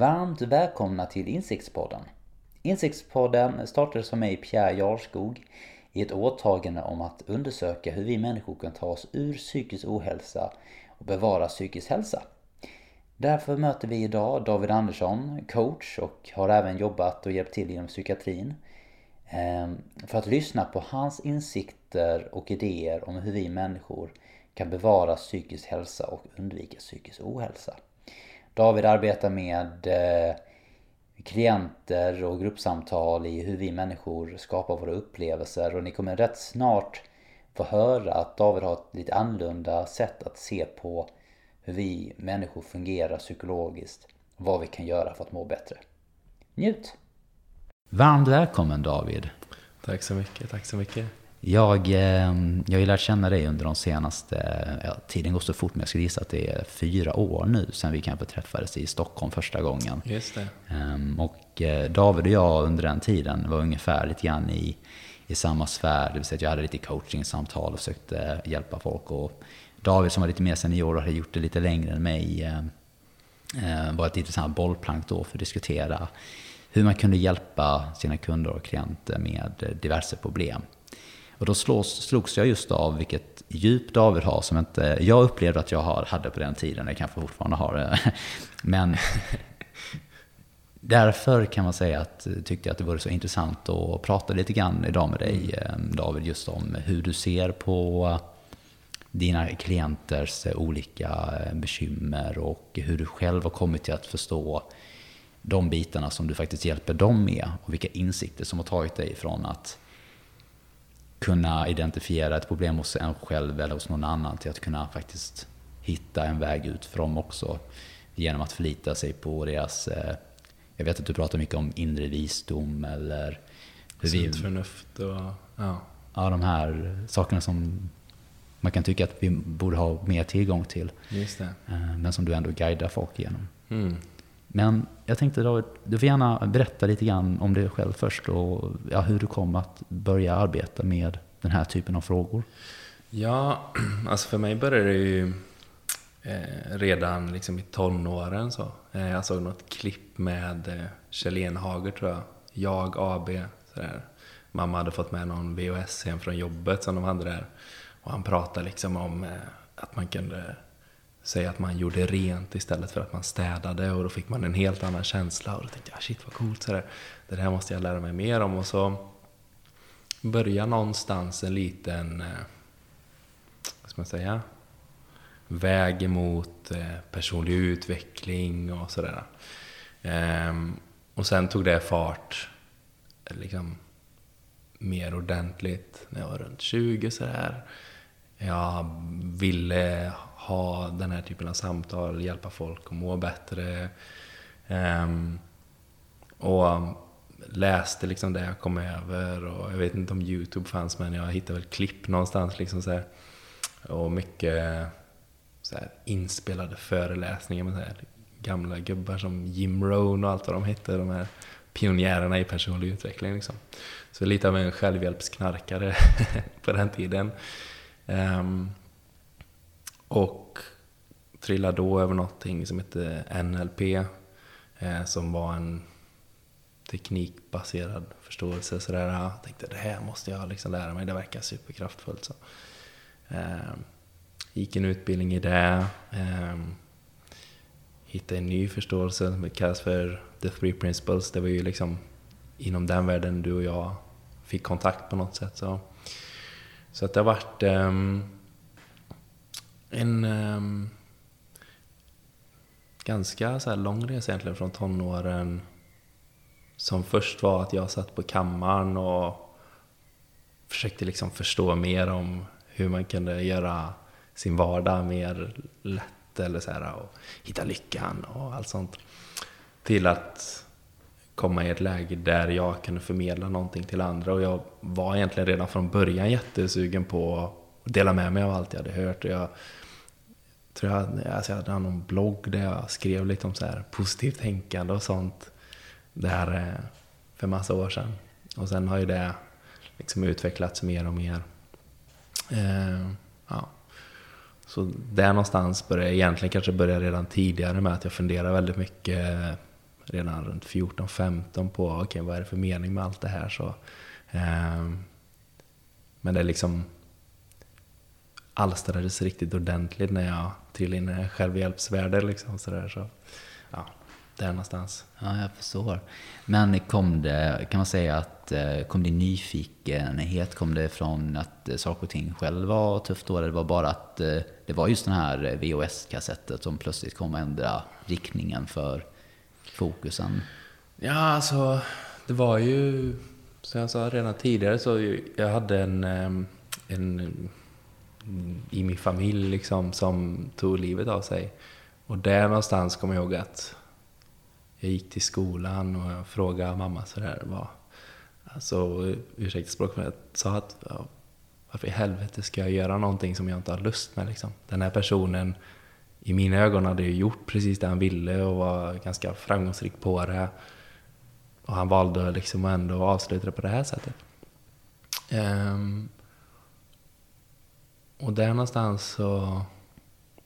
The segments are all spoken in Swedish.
Varmt välkomna till Insiktspodden. Insiktspodden startades av mig Pierre Jarskog i ett åtagande om att undersöka hur vi människor kan ta oss ur psykisk ohälsa och bevara psykisk hälsa. Därför möter vi idag David Andersson, coach och har även jobbat och hjälpt till inom psykiatrin. Ehm, för att lyssna på hans insikter och idéer om hur vi människor kan bevara psykisk hälsa och undvika psykisk ohälsa. David arbetar med eh, klienter och gruppsamtal i hur vi människor skapar våra upplevelser och ni kommer rätt snart få höra att David har ett lite annorlunda sätt att se på hur vi människor fungerar psykologiskt och vad vi kan göra för att må bättre. Njut! Varmt välkommen David! Tack så mycket, tack så mycket. Jag, eh, jag har ju lärt känna dig under de senaste, ja, tiden går så fort men jag skulle gissa att det är fyra år nu sedan vi kanske träffades i Stockholm första gången. Just det. Ehm, och eh, David och jag under den tiden var ungefär lite grann i, i samma sfär, det vill säga att jag hade lite coachingsamtal och försökte hjälpa folk. Och David som var lite mer senior och hade gjort det lite längre än mig eh, var ett intressant bollplank då för att diskutera hur man kunde hjälpa sina kunder och klienter med diverse problem. Och då slås, slogs jag just av vilket djup David har som inte jag upplevde att jag har, hade på den tiden. Jag kanske fortfarande har det. Men därför kan man säga att tyckte jag att det vore så intressant att prata lite grann idag med dig mm. David just om hur du ser på dina klienters olika bekymmer och hur du själv har kommit till att förstå de bitarna som du faktiskt hjälper dem med och vilka insikter som har tagit dig från att kunna identifiera ett problem hos en själv eller hos någon annan till att kunna faktiskt hitta en väg ut för dem också genom att förlita sig på deras, eh, jag vet att du pratar mycket om inre visdom eller vi... förnuft och ja. Ja, de här sakerna som man kan tycka att vi borde ha mer tillgång till. Eh, men som du ändå guidar folk igenom. Mm. Men jag tänkte David, du får gärna berätta lite grann om dig själv först och ja, hur du kom att börja arbeta med den här typen av frågor. Ja, alltså för mig började det ju eh, redan liksom i tonåren. Så. Eh, jag såg något klipp med eh, Kjell Enhager tror jag, Jag AB. Sådär. Mamma hade fått med någon VHS hem från jobbet som de hade där. Och han pratade liksom om eh, att man kunde säga att man gjorde rent istället för att man städade och då fick man en helt annan känsla och då tänkte jag ah, shit vad coolt sådär. det här måste jag lära mig mer om och så börja någonstans en liten, eh, vad ska man säga, väg emot eh, personlig utveckling och sådär. Ehm, och sen tog det fart eh, liksom mer ordentligt när jag var runt 20 sådär. Jag ville ha den här typen av samtal, hjälpa folk att må bättre. Um, och läste liksom det jag kom över och jag vet inte om Youtube fanns men jag hittade väl klipp någonstans liksom så här. Och mycket så här, inspelade föreläsningar med så här, gamla gubbar som Jim Rohn och allt vad de hette, de här pionjärerna i personlig utveckling. Liksom. Så lite av en självhjälpsknarkare på den tiden. Um, och trillade då över någonting som hette NLP, eh, som var en teknikbaserad förståelse. Så där, jag tänkte det här måste jag liksom lära mig, det verkar superkraftfullt. Så. Eh, gick en utbildning i det. Eh, hittade en ny förståelse som kallas för The Three Principles. Det var ju liksom inom den världen du och jag fick kontakt på något sätt. Så, så att det har varit um, en um, ganska så lång resa egentligen från tonåren. Som först var att jag satt på kammaren och försökte liksom förstå mer om hur man kunde göra sin vardag mer lätt eller så här, och hitta lyckan och allt sånt. Till att komma i ett läge där jag kunde förmedla någonting till andra och jag var egentligen redan från början jättesugen på att dela med mig av allt jag hade hört. Och jag tror jag, alltså jag hade någon blogg där jag skrev lite om så här positivt tänkande och sånt. Där eh, för massa år sedan. Och sen har ju det liksom utvecklats mer och mer. Eh, ja. Så där någonstans började jag egentligen kanske börja redan tidigare med att jag funderar väldigt mycket eh, redan runt 14-15 på okej, okay, vad är det för mening med allt det här? Så, eh, men det liksom alstrades riktigt ordentligt när jag trillade in i självhjälpsvärlden. Liksom, så där, så, ja, där någonstans. Ja, jag förstår. Men kom det, kan man säga att eh, kom det nyfikenhet? Kom det från att eh, saker och ting själv var tufft då? Eller det var bara att eh, det var just den här VHS-kassettet som plötsligt kom att ändra riktningen för fokusen? Ja, alltså det var ju, som jag sa redan tidigare, så jag hade en, en i min familj liksom som tog livet av sig. Och där någonstans kommer jag ihåg att jag gick till skolan och jag frågade mamma sådär vad... Alltså, ursäkta språket, men jag sa att ja, varför i helvete ska jag göra någonting som jag inte har lust med liksom? Den här personen i mina ögon hade ju gjort precis det han ville och var ganska framgångsrik på det. Och han valde liksom ändå att avsluta det på det här sättet. Um, och där någonstans så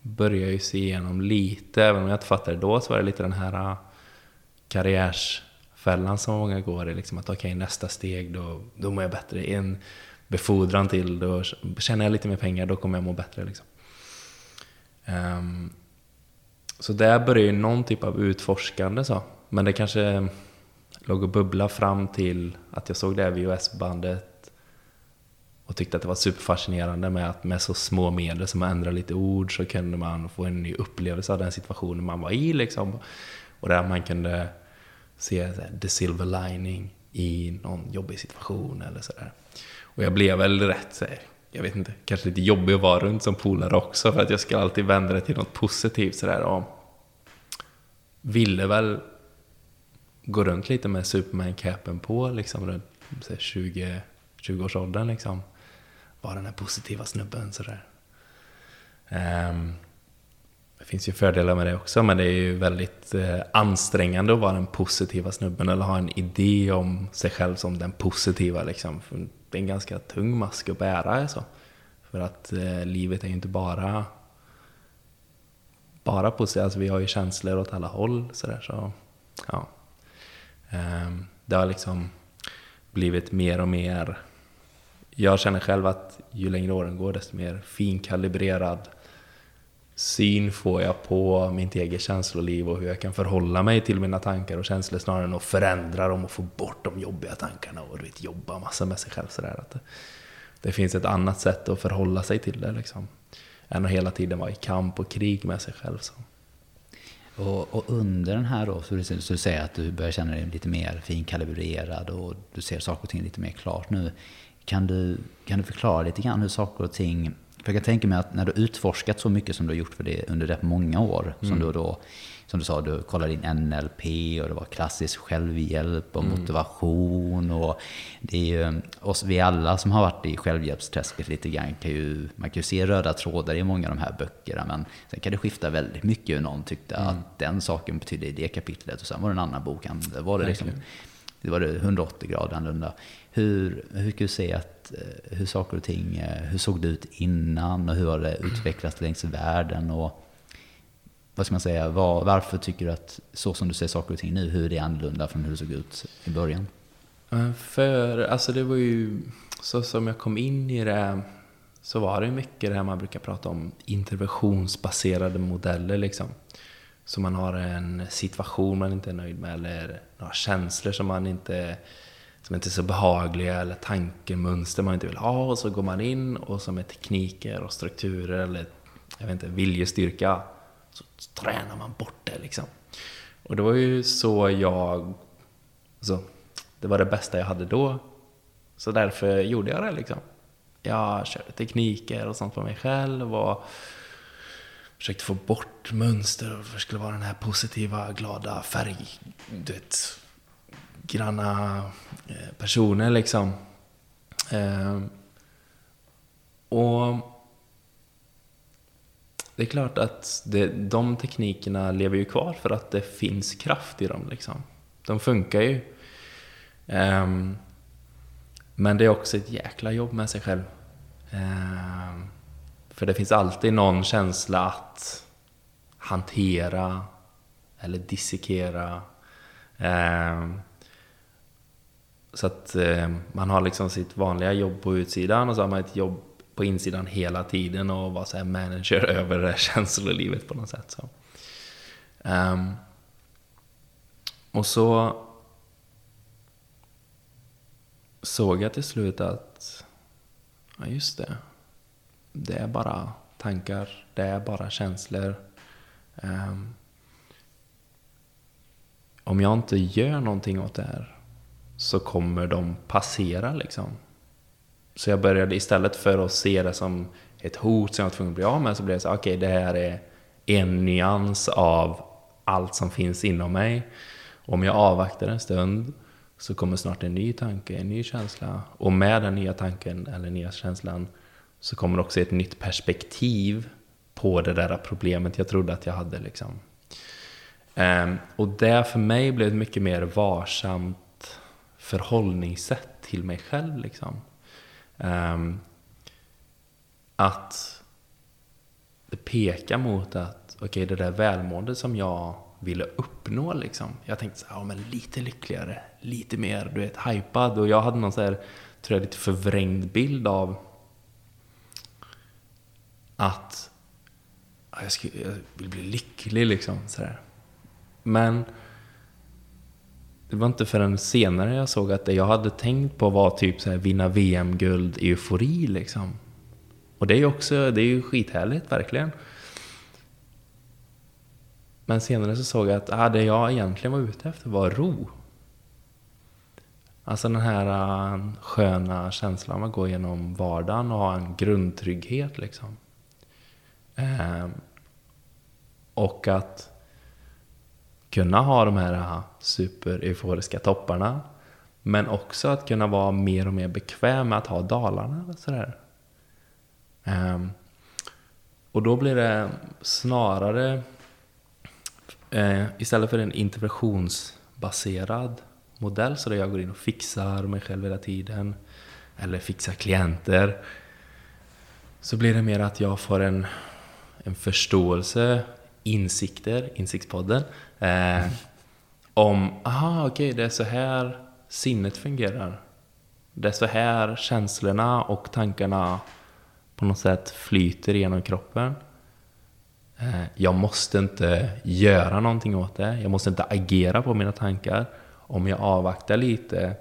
började jag ju se igenom lite, även om jag inte fattade det då, så var det lite den här äh, karriärsfällan som många går i. Liksom att okej, okay, nästa steg, då, då mår jag bättre. En befordran till, då tjänar jag lite mer pengar, då kommer jag må bättre. Liksom. Um, så där började ju någon typ av utforskande. Så. Men det kanske låg och bubbla fram till att jag såg det här VHS-bandet och tyckte att det var superfascinerande med att med så små medel som att ändra lite ord så kunde man få en ny upplevelse av den situationen man var i. Liksom. Och där man kunde se the silver lining i någon jobbig situation eller sådär. Och jag blev väl rätt, jag vet inte, kanske lite jobbig att vara runt som polare också för att jag ska alltid vända det till något positivt sådär. Och ville väl gå runt lite med Superman-capen på liksom runt 20, 20-årsåldern liksom. Vara den här positiva snubben sådär. Um, det finns ju fördelar med det också, men det är ju väldigt eh, ansträngande att vara den positiva snubben eller ha en idé om sig själv som den positiva. Liksom. För det är en ganska tung mask att bära. Alltså. För att eh, livet är ju inte bara, bara positivt. Alltså, vi har ju känslor åt alla håll. Så där, så, ja. eh, det har liksom blivit mer och mer... Jag känner själv att ju längre åren går, desto mer finkalibrerad syn får jag på mitt eget känsloliv och hur jag kan förhålla mig till mina tankar och känslor snarare än att förändra dem och få bort de jobbiga tankarna och du vet, jobba massa med sig själv. Sådär. Att det, det finns ett annat sätt att förhålla sig till det liksom, än att hela tiden vara i kamp och krig med sig själv. Så. Och, och, under den här då, så du, så du säger att du börjar känna dig lite mer finkalibrerad och du ser saker och ting lite mer klart nu. Kan du, kan du förklara lite grann hur saker och ting för jag kan tänka mig att när du utforskat så mycket som du har gjort för det under rätt många år, mm. som du då, som du sa, du kollade in NLP och det var klassisk självhjälp och mm. motivation och det är ju, oss, vi alla som har varit i självhjälpsträsket lite grann kan ju, man kan ju se röda trådar i många av de här böckerna, men sen kan det skifta väldigt mycket hur någon tyckte mm. att den saken betydde i det kapitlet och sen var det en annan bok, det var det liksom, det var det 180 grader annorlunda. Hur, hur kan du se att eh, hur saker och ting, eh, hur såg det ut innan och hur har det utvecklats längs världen? Och vad ska man säga, var, varför tycker du att så som du ser saker och ting nu, hur är det annorlunda från hur det såg ut i början? För, alltså det var ju, så som jag kom in i det, så var det mycket det här man brukar prata om, interventionsbaserade modeller liksom. Så man har en situation man inte är nöjd med eller några känslor som man inte som inte är så behagliga eller tankemönster man inte vill ha. Och så går man in och så med tekniker och strukturer eller jag vet inte, viljestyrka så tränar man bort det liksom. Och det var ju så jag... Alltså, det var det bästa jag hade då. Så därför gjorde jag det liksom. Jag körde tekniker och sånt på mig själv och försökte få bort mönster och det skulle vara den här positiva, glada färg... Du vet, granna eh, personer liksom. Eh, och det är klart att det, de teknikerna lever ju kvar för att det finns kraft i dem. Liksom. De funkar ju. Um, men det är också ett jäkla jobb med sig själv. Um, för det finns alltid någon känsla att hantera eller dissekera Um, så att eh, man har liksom sitt vanliga jobb på utsidan och så har man ett jobb på insidan hela tiden och vara så här manager över det känslolivet på något sätt. Så. Um, och så såg jag till slut att, ja just det, det är bara tankar, det är bara känslor. Um, om jag inte gör någonting åt det här så kommer de passera liksom. Så jag började istället för att se det som ett hot som jag var tvungen att bli av med så blev det så okej okay, det här är en nyans av allt som finns inom mig. Om jag avvaktar en stund så kommer snart en ny tanke, en ny känsla. Och med den nya tanken eller nya känslan så kommer också ett nytt perspektiv på det där problemet jag trodde att jag hade. Liksom. Um, och det för mig blev ett mycket mer varsamt förhållningssätt till mig själv. Liksom. Um, att det pekar mot att okej, okay, det där välmåendet som jag ville uppnå liksom. Jag tänkte så här, ja men lite lyckligare, lite mer, du vet, hypad. Och jag hade någon så här, tror jag, lite förvrängd bild av att jag, skulle, jag vill bli lycklig liksom. Så här. Men det var inte förrän senare jag såg att det jag hade tänkt på var typ så här, vinna VM-guld, eufori liksom. Och det är ju också, det är ju skithärligt verkligen. Men senare så såg jag att ah, det jag egentligen var ute efter var ro. Alltså den här uh, sköna känslan att gå igenom vardagen och ha en grundtrygghet liksom. Eh, och att kunna ha de här super-euforiska topparna. Men också att kunna vara mer och mer bekväm med att ha dalarna. Sådär. Um, och då blir det snarare uh, istället för en interventionsbaserad modell, så där jag går in och fixar mig själv hela tiden, eller fixar klienter, så blir det mer att jag får en, en förståelse, insikter, Insiktspodden, eh, om, aha, okej, okay, det är så här sinnet fungerar. Det är så här känslorna och tankarna på något sätt flyter genom kroppen. Eh, jag måste inte göra någonting åt det. Jag måste inte agera på mina tankar. Om jag avvaktar lite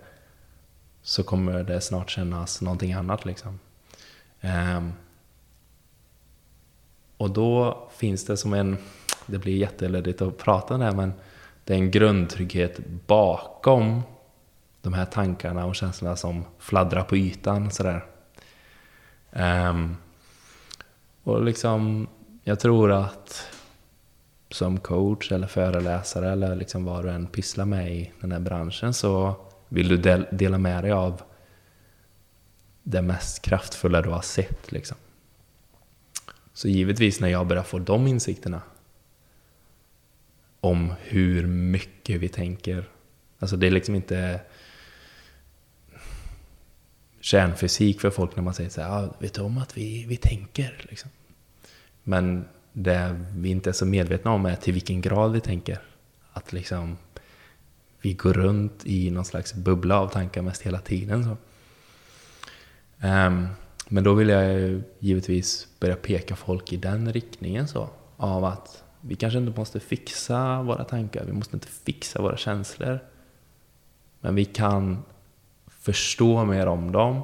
så kommer det snart kännas någonting annat. Liksom. Ehm, och då finns det som en... Det blir jättelödigt att prata om det här, men det är en grundtrygghet bakom de här tankarna och känslorna som fladdrar på ytan. Sådär. Um, och liksom jag tror att som coach eller föreläsare eller liksom vad du än pysslar med i den här branschen så vill du del dela med dig av det mest kraftfulla du har sett. Liksom. Så givetvis när jag börjar få de insikterna om hur mycket vi tänker. Alltså det är liksom inte kärnfysik för folk när man säger så här, ah, vet du om att vi, vi tänker? Liksom. Men det vi inte är så medvetna om är till vilken grad vi tänker. Att liksom vi går runt i någon slags bubbla av tankar mest hela tiden. Så. Um, men då vill jag givetvis börja peka folk i den riktningen så. Av att vi kanske inte måste fixa våra tankar, vi måste inte fixa våra känslor. Men vi kan förstå mer om dem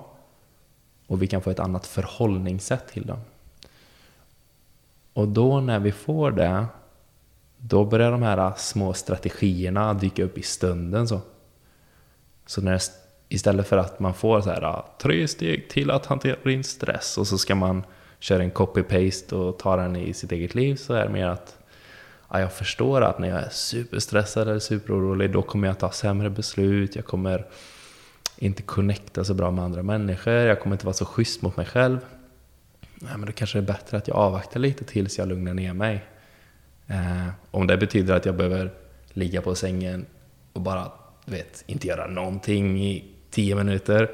och vi kan få ett annat förhållningssätt till dem. Och då när vi får det, då börjar de här små strategierna dyka upp i stunden. Så, så när istället för att man får så här tre steg till att hantera din stress och så ska man köra en copy-paste och ta den i sitt eget liv så är det mer att ja, jag förstår att när jag är superstressad eller superorolig då kommer jag ta sämre beslut, jag kommer inte connecta så bra med andra människor, jag kommer inte vara så schysst mot mig själv nej, men då kanske det är bättre att jag avvaktar lite tills jag lugnar ner mig. Eh, om det betyder att jag behöver ligga på sängen och bara, vet, inte göra någonting i tio minuter,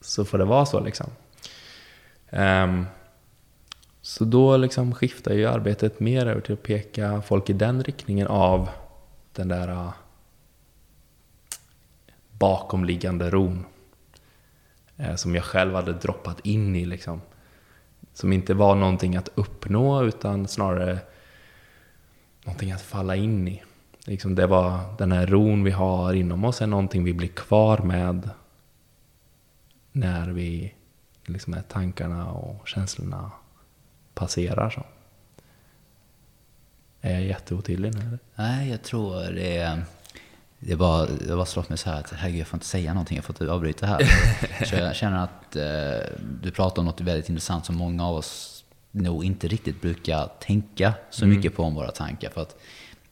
så får det vara så liksom. Eh, så då liksom skiftar ju arbetet mer över till att peka folk i den riktningen av den där äh, bakomliggande ron. Äh, som jag själv hade droppat in i liksom. Som inte var någonting att uppnå utan snarare någonting att falla in i. Liksom det var den här ron vi har inom oss är någonting vi blir kvar med när vi liksom är tankarna och känslorna passerar. Så. Är jag jätteotydlig nu? Nej, jag tror det är... Det bara, det bara slått mig så här att herregud, jag får inte säga någonting, jag får inte avbryta här. så jag känner att eh, du pratar om något väldigt intressant som många av oss nog inte riktigt brukar tänka så mm. mycket på om våra tankar. För att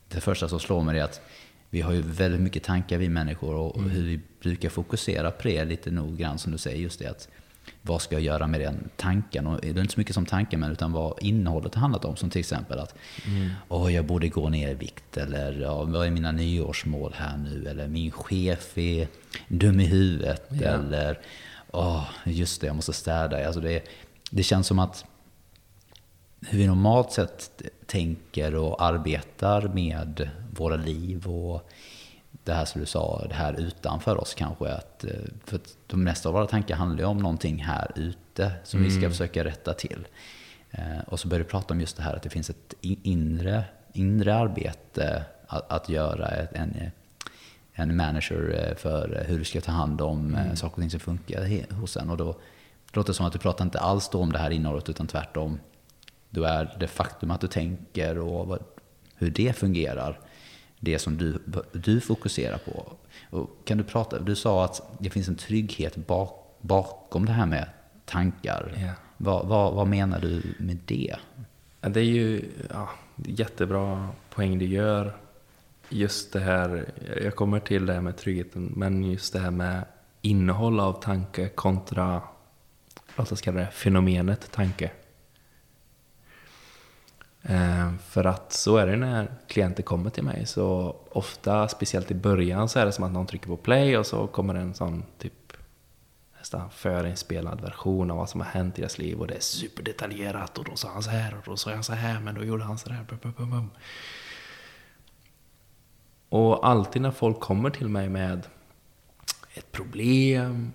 det första som slår mig är att vi har ju väldigt mycket tankar vi människor och mm. hur vi brukar fokusera på det lite noggrant som du säger. Just det att vad ska jag göra med den tanken? Och det är inte så mycket som tanken, men utan vad innehållet har handlat om. Som till exempel att mm. oh, jag borde gå ner i vikt. Eller ja, vad är mina nyårsmål här nu? Eller min chef är dum i huvudet. Ja. Eller oh, just det, jag måste städa. Alltså det, det känns som att hur vi normalt sett tänker och arbetar med våra liv och det här som du sa, det här utanför oss kanske. Att, eh, för att de mesta av våra tankar handlar ju om någonting här ute som mm. vi ska mm. försöka rätta till. Eh, och så börjar du prata om just det här att det finns ett inre, inre arbete att, att göra. En, en manager eh, för hur du ska ta hand om mm. saker och ting som funkar hos en. Och då låter det som att du pratar inte alls då om det här innehållet utan tvärtom. Då är det faktum att du tänker och vad, hur det fungerar det som du, du fokuserar på. Och kan du prata, du sa att det finns en trygghet bak, bakom det här med tankar. Yeah. Vad, vad, vad, menar du med det? Det är ju ja, jättebra poäng du gör. Just det här, jag kommer till det här med tryggheten, men just det här med innehåll av tanke kontra, låt oss kalla det fenomenet tanke. Eh, för att så är det när klienter kommer till mig. Så ofta, speciellt i början, så är det som att någon trycker på play och så kommer en sån typ nästan förinspelad version av vad som har hänt i deras liv. Och det är superdetaljerat och då sa han så här och då sa jag så här men då gjorde han så där. Och alltid när folk kommer till mig med ett problem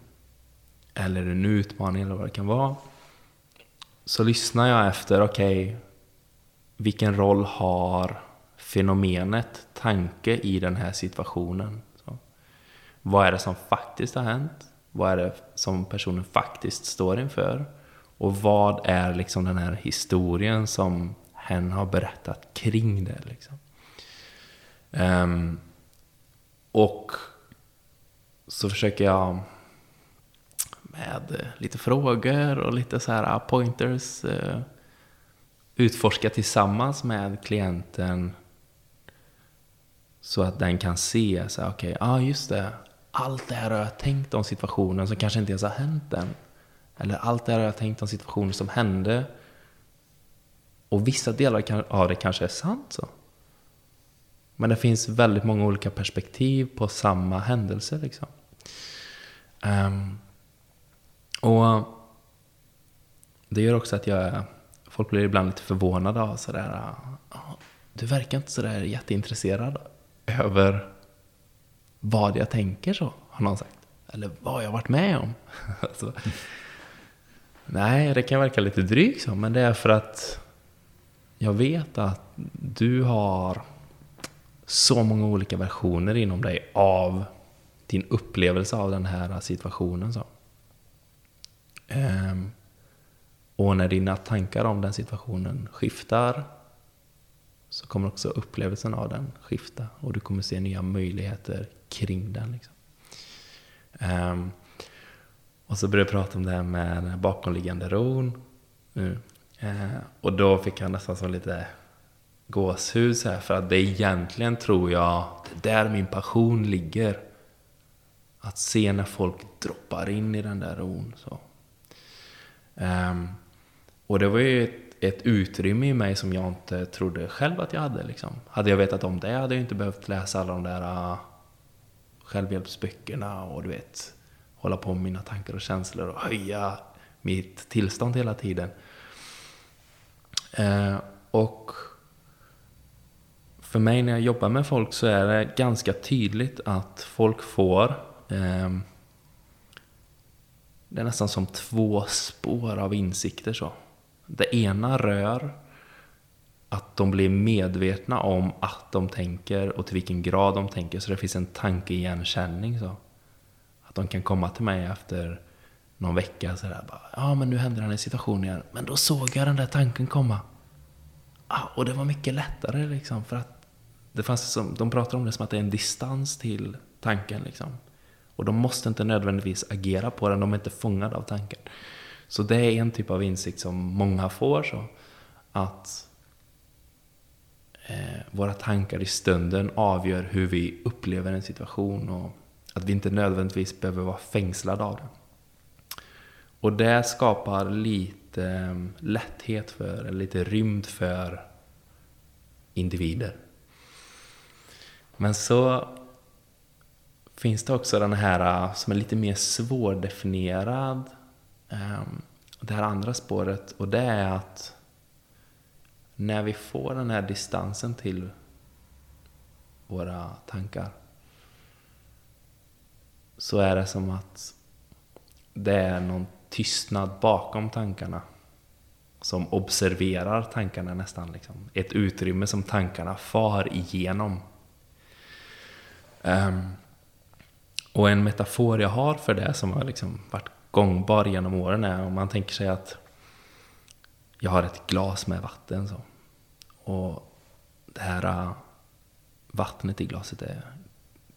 eller en utmaning eller vad det kan vara. Så lyssnar jag efter, okej, okay, vilken roll har fenomenet tanke i den här situationen? Så. Vad är det som faktiskt har hänt? Vad är det som personen faktiskt står inför? Och vad är liksom den här historien som hen har berättat kring det? Liksom? Um, och så försöker jag med lite frågor och lite så här pointers uh, utforska tillsammans med klienten så att den kan se, så okej, okay, ah, just det, allt det här har jag tänkt om situationen som kanske inte ens har hänt än. Eller allt det här har jag tänkt om situationen som hände. Och vissa delar av det kanske är sant så. Men det finns väldigt många olika perspektiv på samma händelse. Liksom. Um, och det gör också att jag är Folk blir ibland lite förvånade av sådär, ah, du verkar inte sådär jätteintresserad över vad jag tänker så, har någon sagt. Eller vad jag varit med om. alltså, nej, det kan verka lite drygt så, men det är för att jag vet att du har så många olika versioner inom dig av din upplevelse av den här situationen. Så. Um, och när dina tankar om den situationen skiftar så kommer också upplevelsen av den skifta och du kommer se nya möjligheter kring den. Liksom. Um, och så började jag prata om det här med bakomliggande ron. Uh, och då fick jag nästan som lite gåshus här för att det egentligen tror jag, det är där min passion ligger. Att se när folk droppar in i den där ron. Så. Um, och det var ju ett, ett, utrymme i mig som jag inte trodde själv att jag hade. Liksom. Hade jag vetat om det hade jag inte behövt läsa alla de där uh, självhjälpsböckerna och du vet, hålla på med mina tankar och känslor och höja mitt tillstånd hela tiden. Uh, och för mig när jag jobbar med folk så är det ganska tydligt att folk får eh, det är nästan som två spår av insikter så. Det ena rör att de blir medvetna om att de tänker och till vilken grad de tänker. Så det finns en tankeigenkänning. Så. Att de kan komma till mig efter någon vecka sådär bara, ja men nu händer den här situationen igen. Men då såg jag den där tanken komma. Ah, och det var mycket lättare liksom för att det fanns som, de pratar om det som att det är en distans till tanken liksom. Och de måste inte nödvändigtvis agera på den, de är inte fångade av tanken. Så det är en typ av insikt som många får så. Att eh, våra tankar i stunden avgör hur vi upplever en situation och att vi inte nödvändigtvis behöver vara fängslade av den. Och det skapar lite mm, lätthet för, eller lite rymd för individer. Men så finns det också den här som är lite mer svårdefinierad. Ehm, det här andra spåret och det är att när vi får den här distansen till våra tankar så är det som att det är någon tystnad bakom tankarna som observerar tankarna nästan. Liksom. Ett utrymme som tankarna far igenom. Um, och en metafor jag har för det som har liksom varit gångbar genom åren är om man tänker sig att jag har ett glas med vatten. Så. Och det här äh, vattnet i glaset är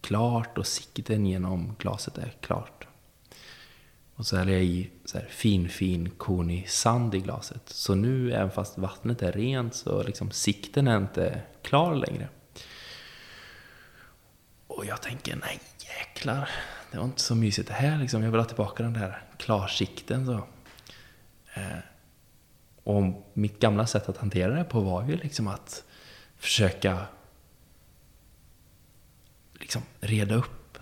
klart och sikten genom glaset är klart. Och så häller jag i så här fin, fin konig sand i glaset. Så nu, även fast vattnet är rent, så liksom sikten är inte klar längre. Och jag tänker, nej jäklar, det var inte så mysigt det här liksom. Jag vill ha tillbaka den där klarsikten. Så. Eh, och mitt gamla sätt att hantera det på var ju liksom att försöka liksom reda upp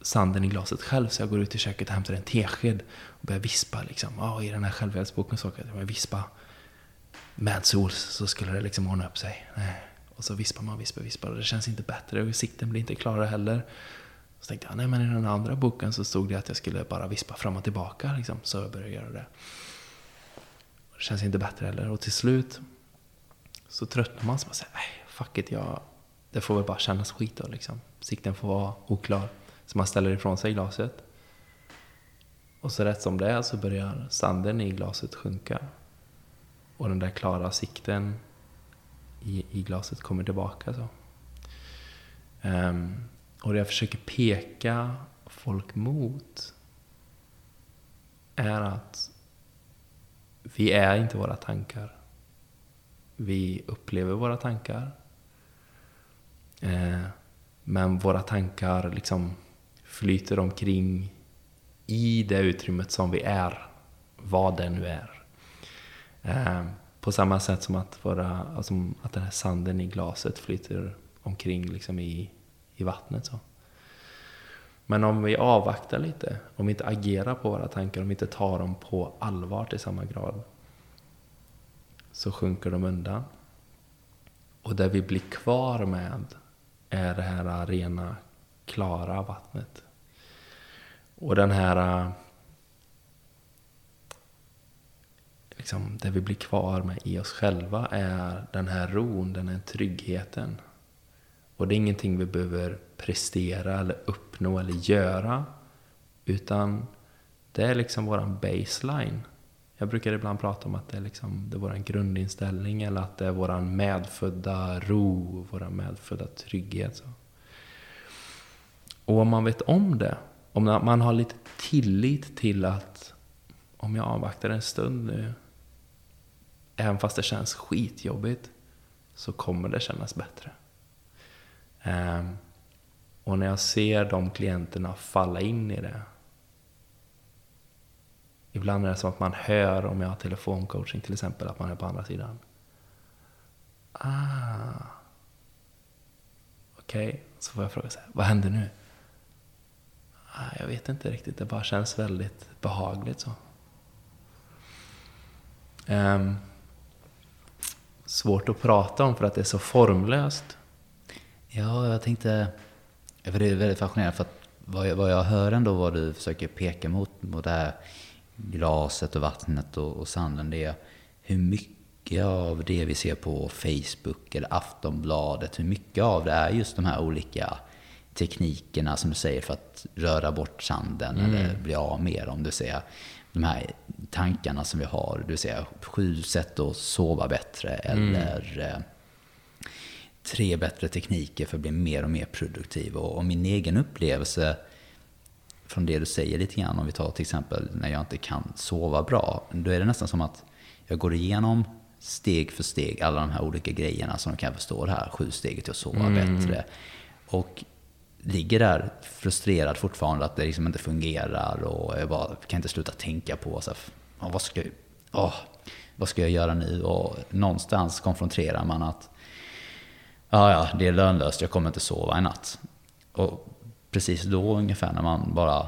sanden i glaset själv. Så jag går ut i köket och hämtar en tesked och börjar vispa. Liksom. Oh, I den här självhjälpsboken så kan jag vispa med sol så skulle det liksom ordna upp sig. Eh, och så vispar man, vispar, vispar och det känns inte bättre och sikten blir inte klarare heller. Så tänkte jag, ah, nej men i den andra boken så stod det att jag skulle bara vispa fram och tillbaka. Liksom, så jag började göra det. Det känns inte bättre heller. Och till slut så tröttnar man. Så man säger, nej fuck it, jag, det får väl bara kännas skit då liksom. Sikten får vara oklar. Så man ställer ifrån sig glaset. Och så rätt som det är så börjar sanden i glaset sjunka. Och den där klara sikten i, i glaset kommer tillbaka. Så. Um, och det jag försöker peka folk mot är att vi är inte våra tankar. Vi upplever våra tankar. Eh, men våra tankar liksom flyter omkring i det utrymmet som vi är, vad det nu är. Eh, på samma sätt som att, våra, alltså att den här sanden i glaset flyter omkring liksom i, i vattnet. Så. Men om vi avvaktar lite, om vi inte agerar på våra tankar, om vi inte tar dem på allvar till samma grad, så sjunker de undan. Och det vi blir kvar med är det här rena, klara vattnet. Och den här... Liksom, det vi blir kvar med i oss själva är den här ron, den här tryggheten. Och det är ingenting vi behöver prestera eller uppnå eller göra. Utan det är liksom våran baseline. Jag brukar ibland prata om att det är, liksom, det är vår grundinställning eller att det är vår medfödda ro, vår medfödda trygghet. Så. Och om man vet om det, om man har lite tillit till att om jag avvaktar en stund nu, även fast det känns skitjobbigt, så kommer det kännas bättre. Ehm, och när jag ser de klienterna falla in i det. Ibland är det som att man hör, om jag har telefoncoaching till exempel, att man är på andra sidan. Ah. Okej, okay. så får jag fråga så här, vad händer nu? Ah, jag vet inte riktigt, det bara känns väldigt behagligt så. Um, svårt att prata om för att det är så formlöst. Ja, jag tänkte... För det är väldigt fascinerande för att vad jag, vad jag hör ändå vad du försöker peka mot, mot det här glaset och vattnet och, och sanden, det är hur mycket av det vi ser på Facebook eller Aftonbladet, hur mycket av det är just de här olika teknikerna som du säger för att röra bort sanden mm. eller bli av med dem. Du säger de här tankarna som vi har, vill säga sju sätt att sova bättre mm. eller eh, tre bättre tekniker för att bli mer och mer produktiv. Och, och, min egen upplevelse från det du säger lite grann, om vi tar till exempel när jag inte kan sova bra, då är det nästan som att jag går igenom steg för steg alla de här olika grejerna som kan förstå det här sju steget till att sova mm. bättre. Och ligger där frustrerad fortfarande att det liksom inte fungerar och jag bara kan inte sluta tänka på så här, vad, ska jag, oh, vad ska jag göra nu? Och någonstans konfronterar man att ja, ja, det är lönlöst, jag kommer inte sova i natt. Och precis då ungefär när man bara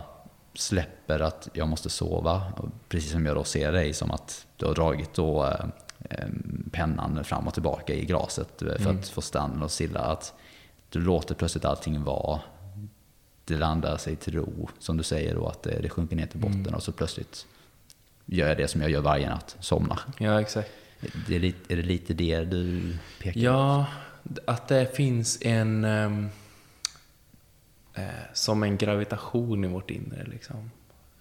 släpper att jag måste sova, precis som jag då ser dig som att du har dragit då eh, pennan fram och tillbaka i glaset för mm. att få standen och silla. Att du låter plötsligt allting vara. Det landar sig till ro, som du säger då, att det, det sjunker ner till botten mm. och så plötsligt gör jag det som jag gör varje natt, somnar. Ja, exakt. Det är, är det lite det du pekar Ja, att det finns en... Um, eh, som en gravitation i vårt inre liksom.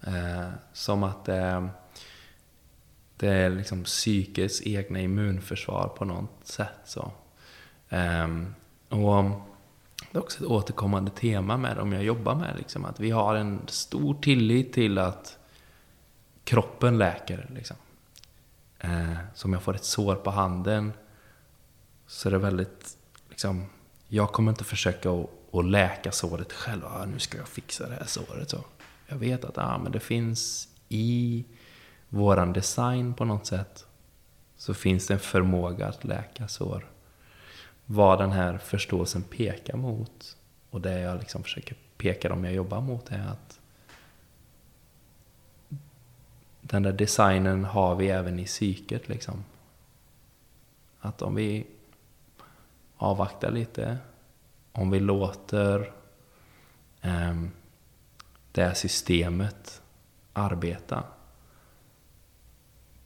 Eh, som att eh, det är liksom psykets egna immunförsvar på något sätt. Så. Ehm, och det är också ett återkommande tema med dem jag jobbar med. Liksom, att vi har en stor tillit till att kroppen läker. Liksom. Eh, så om jag får ett sår på handen så är det väldigt, liksom, jag kommer inte försöka att, läka såret själv. Ah, nu ska jag fixa det här såret. Så jag vet att ah, men det finns i våran design på något sätt så finns det en förmåga att läka sår vad den här förståelsen pekar mot och det jag liksom försöker peka dem jag jobbar mot är att den där designen har vi även i psyket liksom. Att om vi avvaktar lite, om vi låter eh, det här systemet arbeta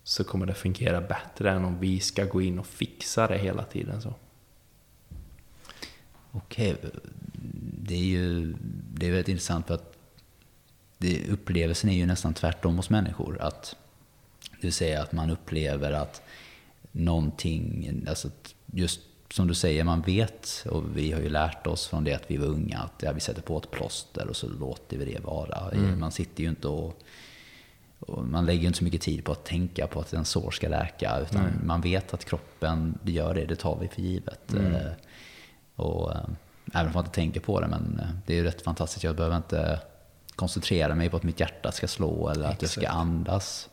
så kommer det fungera bättre än om vi ska gå in och fixa det hela tiden. så. Okej, det är ju det är väldigt intressant för att det, upplevelsen är ju nästan tvärtom hos människor. Att, det vill säga att man upplever att någonting, alltså just som du säger, man vet och vi har ju lärt oss från det att vi var unga att ja, vi sätter på ett plåster och så låter vi det vara. Mm. Man sitter ju inte och, och, man lägger inte så mycket tid på att tänka på att en sår ska läka utan mm. man vet att kroppen gör det, det tar vi för givet. Mm. Eh, och, äh, även om man inte tänker på det, men eh, det är ju rätt fantastiskt. Jag behöver inte koncentrera mig på att mitt hjärta ska slå eller att jag ska andas.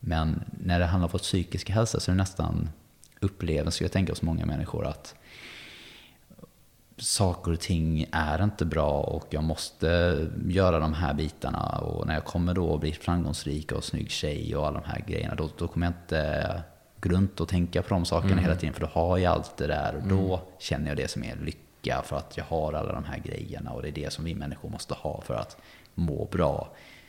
Men när det handlar om vår psykiska hälsa så är det nästan upplevelsen, skulle jag tänka hos många människor, att saker och ting är inte bra och jag måste göra de här bitarna. Och när jag kommer då blir framgångsrik och snygg tjej och alla de här grejerna, då, då kommer jag inte gå runt och tänka på de sakerna mm. hela tiden, för då har jag allt det där och då mm. känner jag det som är lycka för att jag har alla de här grejerna och det är det som vi människor måste ha för att må bra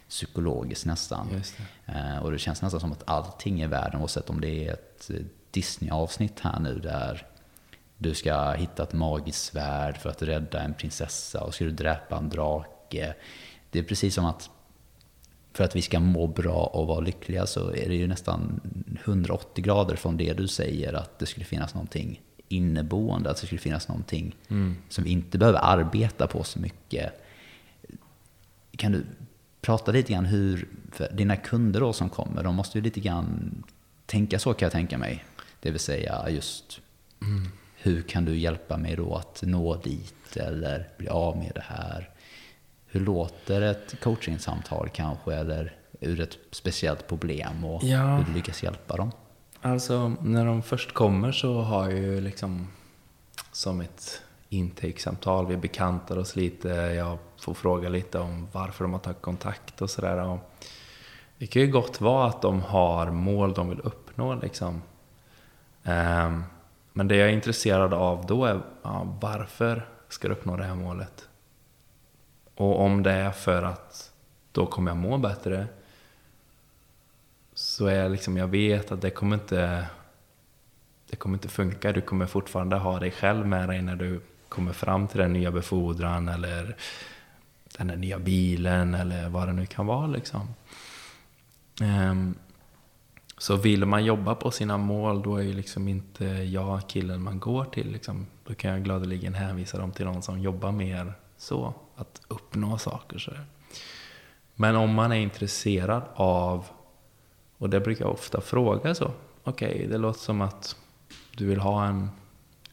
psykologiskt nästan. Det. Eh, och det känns nästan som att allting i världen, oavsett om det är ett Disney-avsnitt här nu där du ska hitta ett magiskt svärd för att rädda en prinsessa och ska du dräpa en drake. Det är precis som att för att vi ska må bra och vara lyckliga så är det ju nästan 180 grader från det du säger att det skulle finnas någonting inneboende, att det skulle finnas någonting mm. som vi inte behöver arbeta på så mycket. Kan du prata lite grann hur, för dina kunder då som kommer, de måste ju lite grann tänka så kan jag tänka mig. Det vill säga just mm. hur kan du hjälpa mig då att nå dit eller bli av med det här? Hur låter ett coachingsamtal kanske, eller ur ett speciellt problem och ja. hur du lyckas hjälpa dem? Alltså, när de först kommer så har jag ju liksom som ett intakesamtal. Vi bekantar oss lite. Jag får fråga lite om varför de har tagit kontakt och sådär. Det kan ju gott vara att de har mål de vill uppnå liksom. Ehm, men det jag är intresserad av då är ja, varför ska du uppnå det här målet? Och om det är för att då kommer jag må bättre så är jag liksom, jag vet att det kommer inte det kommer inte funka. Du kommer fortfarande ha dig själv med dig när du kommer fram till den nya befordran eller den där nya bilen eller vad det nu kan vara liksom. Um, så vill man jobba på sina mål, då är ju liksom inte jag killen man går till. Liksom. Då kan jag gladeligen hänvisa dem till någon som jobbar mer så, att uppnå saker. Så. Men om man är intresserad av, och det brukar jag ofta fråga så, okej, okay, det låter som att du vill ha en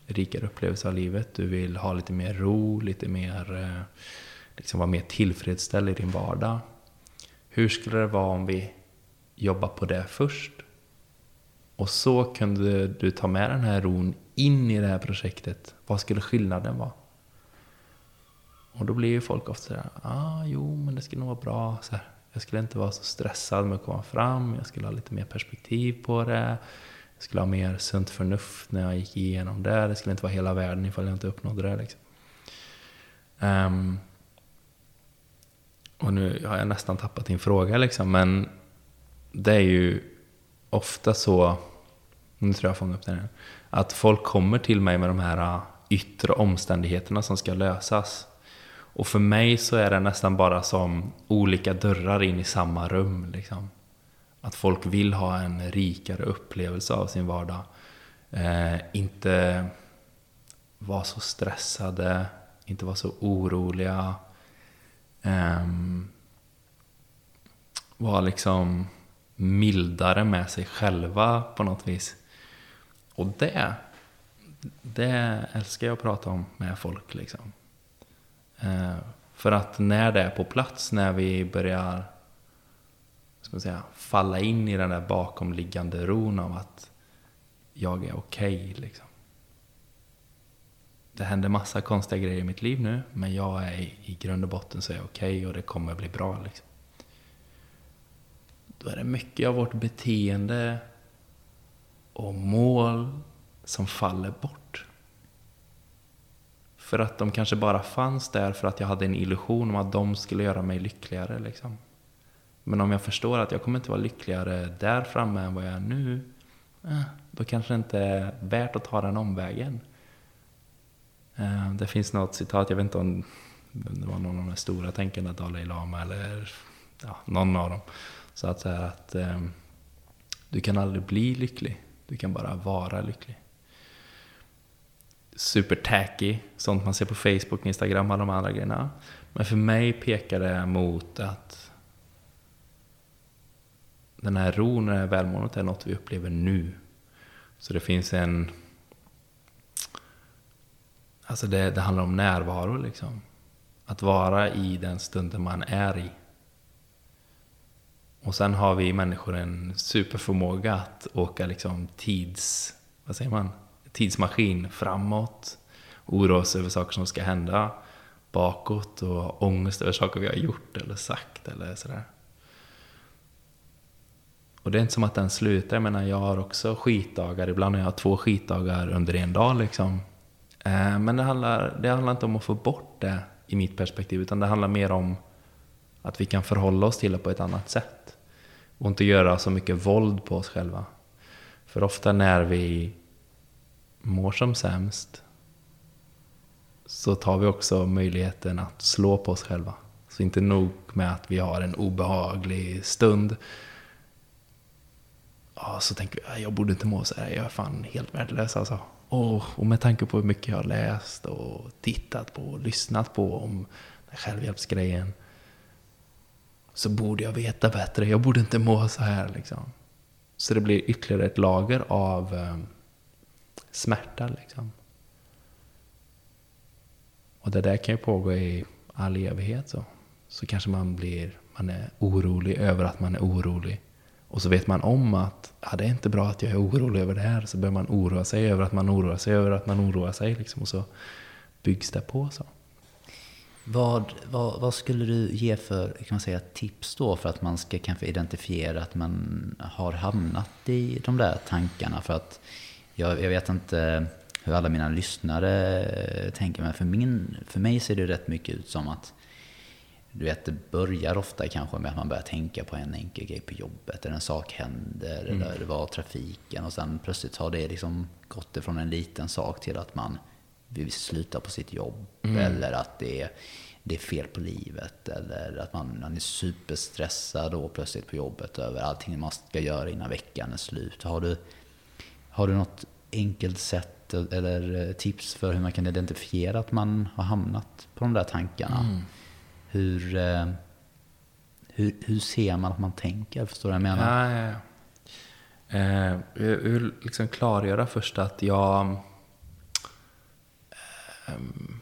rikare upplevelse av livet, du vill ha lite mer ro, lite mer, eh, liksom vara mer tillfredsställd i din vardag. Hur skulle det vara om vi jobba på det först. Och så kunde du ta med den här ron in i det här projektet. Vad skulle skillnaden vara? Och då blir ju folk ofta sådär, ah, jo, men det skulle nog vara bra. Så här, jag skulle inte vara så stressad med att komma fram, jag skulle ha lite mer perspektiv på det. Jag skulle ha mer sunt förnuft när jag gick igenom det. Det skulle inte vara hela världen ifall jag inte uppnådde det. Liksom. Um, och nu har jag nästan tappat din fråga, liksom, men det är ju ofta så, nu tror jag jag fångade upp den att folk kommer till mig med de här äh, yttre omständigheterna som ska lösas. Och för mig så är det nästan bara som olika dörrar in i samma rum. Liksom. Att folk vill ha en rikare upplevelse av sin vardag. Eh, inte vara så stressade, inte vara så oroliga. Eh, vara liksom mildare med sig själva på något vis. Och det, det älskar jag att prata om med folk. Liksom. Eh, för att när det är på plats, när vi börjar ska man säga, falla in i den där bakomliggande ron av att jag är okej. Okay, liksom. Det händer massa konstiga grejer i mitt liv nu, men jag är i grund och botten så är jag okej okay och det kommer bli bra. Liksom då är det mycket av vårt beteende och mål som faller bort. För att de kanske bara fanns där för att jag hade en illusion om att de skulle göra mig lyckligare. Liksom. Men om jag förstår att jag kommer inte vara lyckligare där framme än vad jag är nu, eh, då kanske det inte är värt att ta den omvägen. Eh, det finns något citat, jag vet inte om det var någon av de stora tänkarna, Dalai Lama eller ja, någon av dem, så att säga att eh, du kan aldrig bli lycklig. Du kan bara vara lycklig. Super tacky, sånt man ser på Facebook, Instagram och alla de andra grejerna. Men för mig pekar det mot att den här ron och det här välmåendet är något vi upplever nu. Så det finns en... Alltså det, det handlar om närvaro liksom. Att vara i den stunden man är i. Och sen har vi människor en superförmåga att åka liksom tids... Vad säger man? Tidsmaskin framåt. Oroa oss över saker som ska hända. Bakåt och ångest över saker vi har gjort eller sagt eller sådär. Och det är inte som att den slutar. Jag menar, jag har också skitdagar. Ibland har jag två skitdagar under en dag liksom. Eh, men det handlar, det handlar inte om att få bort det i mitt perspektiv. Utan det handlar mer om att vi kan förhålla oss till det på ett annat sätt. Och inte göra så mycket våld på oss själva. För ofta när vi mår som sämst så tar vi också möjligheten att slå på oss själva. Så inte nog med att vi har en obehaglig stund. Ja, så tänker vi, ah, jag borde inte må så här, jag är fan helt värdelös alltså. Och, och med tanke på hur mycket jag har läst och tittat på och lyssnat på om självhjälpsgrejen så borde jag veta bättre. Jag borde inte må så här liksom. Så det blir ytterligare ett lager av eh, smärta liksom. Och det där kan ju pågå i all evighet så. Så kanske man blir, man är orolig över att man är orolig. Och så vet man om att ja, det är inte bra att jag är orolig över det här. Så börjar man oroa sig över att man oroar sig över att man oroar sig. Liksom, och så byggs det på så. Vad, vad, vad, skulle du ge för kan man säga, tips då för att man ska kanske identifiera att man har hamnat i de där tankarna? För att jag, jag vet inte hur alla mina lyssnare tänker, men för, min, för mig ser det rätt mycket ut som att du vet, det börjar ofta kanske med att man börjar tänka på en enkel grej på jobbet, eller en sak händer, mm. eller det var trafiken, och sen plötsligt har det liksom gått ifrån en liten sak till att man vill sluta på sitt jobb, mm. eller att det är, det är fel på livet, eller att man, man är superstressad då plötsligt på jobbet över allting man ska göra innan veckan är slut. Har du, har du något enkelt sätt eller tips för hur man kan identifiera att man har hamnat på de där tankarna? Mm. Hur, eh, hur, hur ser man att man tänker? Förstår du vad jag menar? Ja, ja, ja. Eh, jag vill liksom klargöra först att jag Ehm,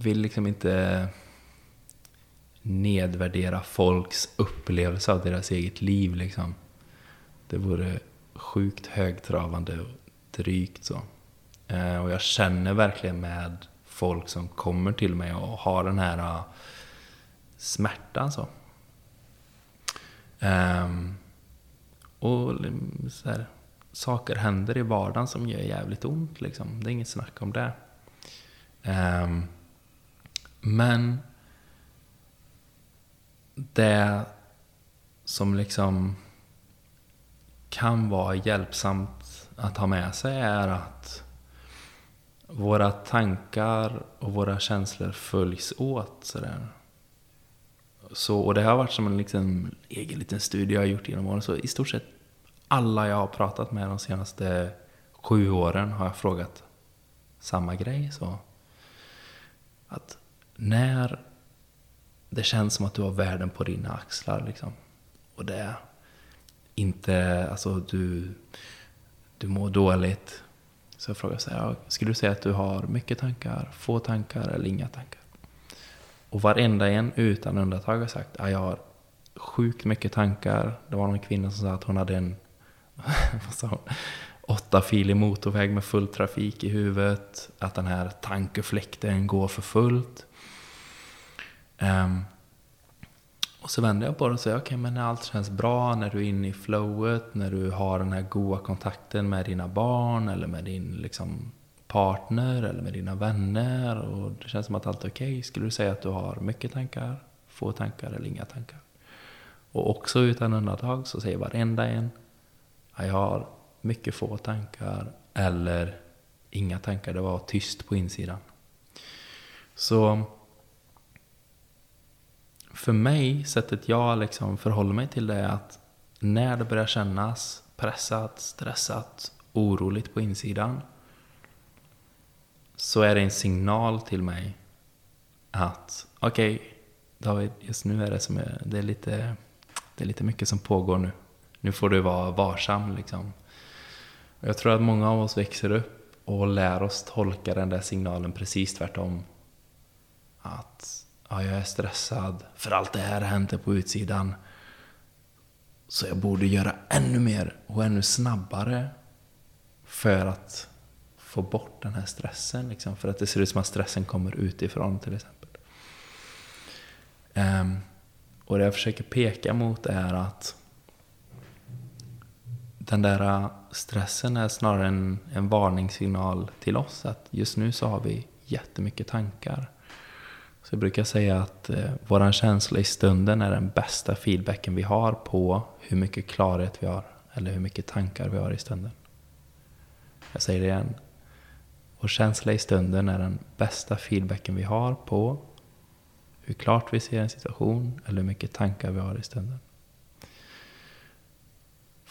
vill liksom inte nedvärdera folks upplevelse av deras eget liv. Liksom. Det vore sjukt högtravande och drygt så. Ehm, och jag känner verkligen med folk som kommer till mig och har den här uh, smärtan. Så. Um, och så här, saker händer i vardagen som gör jävligt ont. Liksom. Det är inget snack om det. Um, men det som liksom kan vara hjälpsamt att ha med sig är att våra tankar och våra känslor följs åt. Sådär. Så, och det har varit som en liksom, egen liten studie jag har gjort genom åren. Så i stort sett alla jag har pratat med de senaste sju åren har jag frågat samma grej. Så att när det känns som att du har världen på dina axlar liksom, och det inte, alltså du, du mår dåligt, så jag frågade så här, skulle du säga att du har mycket tankar, få tankar eller inga tankar? Och varenda en utan undantag har sagt att jag har sjukt mycket tankar. Det var någon kvinna som sa att hon hade en vad sa hon? Åtta åttafilig motorväg med full trafik i huvudet. Att den här tankefläkten går för fullt. Um, och så vänder jag på det och säger, okej okay, men när allt känns bra, när du är inne i flowet, när du har den här goda kontakten med dina barn eller med din liksom, partner eller med dina vänner och det känns som att allt är okej. Okay. Skulle du säga att du har mycket tankar, få tankar eller inga tankar? Och också utan undantag så säger varenda en, jag har mycket få tankar eller inga tankar. Det var tyst på insidan. Så för mig, sättet jag liksom förhåller mig till det är att när det börjar kännas pressat, stressat, oroligt på insidan så är det en signal till mig att okej, okay, David, just nu är det som är, det är lite, det är lite mycket som pågår nu. Nu får du vara varsam liksom. Jag tror att många av oss växer upp och lär oss tolka den där signalen precis tvärtom. Att ja, jag är stressad för allt det här händer på utsidan. Så jag borde göra ännu mer och ännu snabbare för att få bort den här stressen. Liksom. För att det ser ut som att stressen kommer utifrån till exempel. Um, och det jag försöker peka mot är att den där äh, stressen är snarare en, en varningssignal till oss att just nu så har vi jättemycket tankar. Så jag brukar säga att äh, eh, vår känsla i stunden är den bästa feedbacken vi har på hur mycket klarhet vi har eller hur mycket tankar vi har i stunden. Jag säger det igen. Vår känsla i stunden är den bästa feedbacken vi har på hur klart vi ser en situation eller hur mycket tankar vi har i stunden.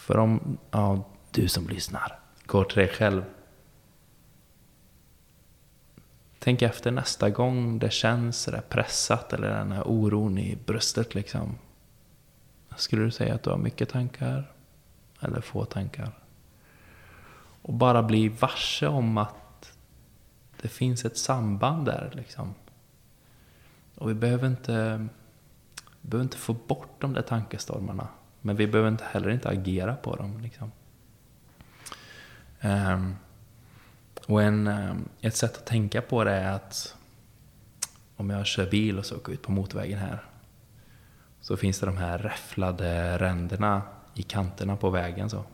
För om ja, du som lyssnar går till dig själv Tänk efter nästa gång det känns sådär pressat eller den här oron i bröstet liksom. Skulle du säga att du har mycket tankar? Eller få tankar? Och bara bli varse om att det finns ett samband där liksom. Och vi behöver inte, vi behöver inte få bort de där tankestormarna. Men vi behöver inte heller inte agera på dem. Liksom. Um, och en, ehm, ett sätt att tänka på det är att om jag kör bil och så åker ut på motorvägen här så finns det de här räfflade ränderna i kanterna på vägen. så.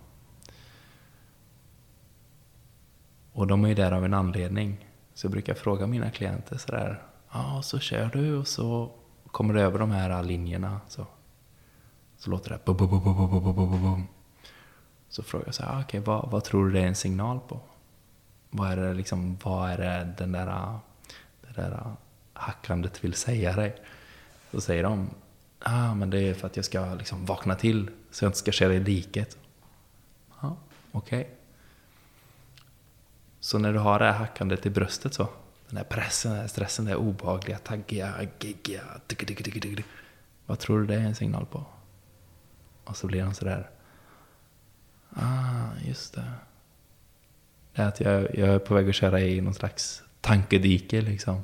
Och de är ju där av en anledning. Så jag brukar fråga mina klienter sådär, ja ah, så kör du och så kommer du över de här linjerna. Så, så låter det bum, bum, bum, bum, bum, bum, bum, bum. Så frågar jag så här, ah, okej, vad, vad tror du det är en signal på? Vad är det, liksom, vad är det den där, det där hackandet vill säga dig? Så säger de, ah, men det är för att jag ska liksom vakna till så jag inte ska köra i diket. Ja, okej. Okay. Så när du har det här hackandet i bröstet så, den här pressen, den här stressen, det här obehagliga, taggiga, giggiga, vad tror du det är en signal på? Och så blir han sådär, ah, just det. Det är att jag, jag är på väg att köra i någon slags tankedike liksom.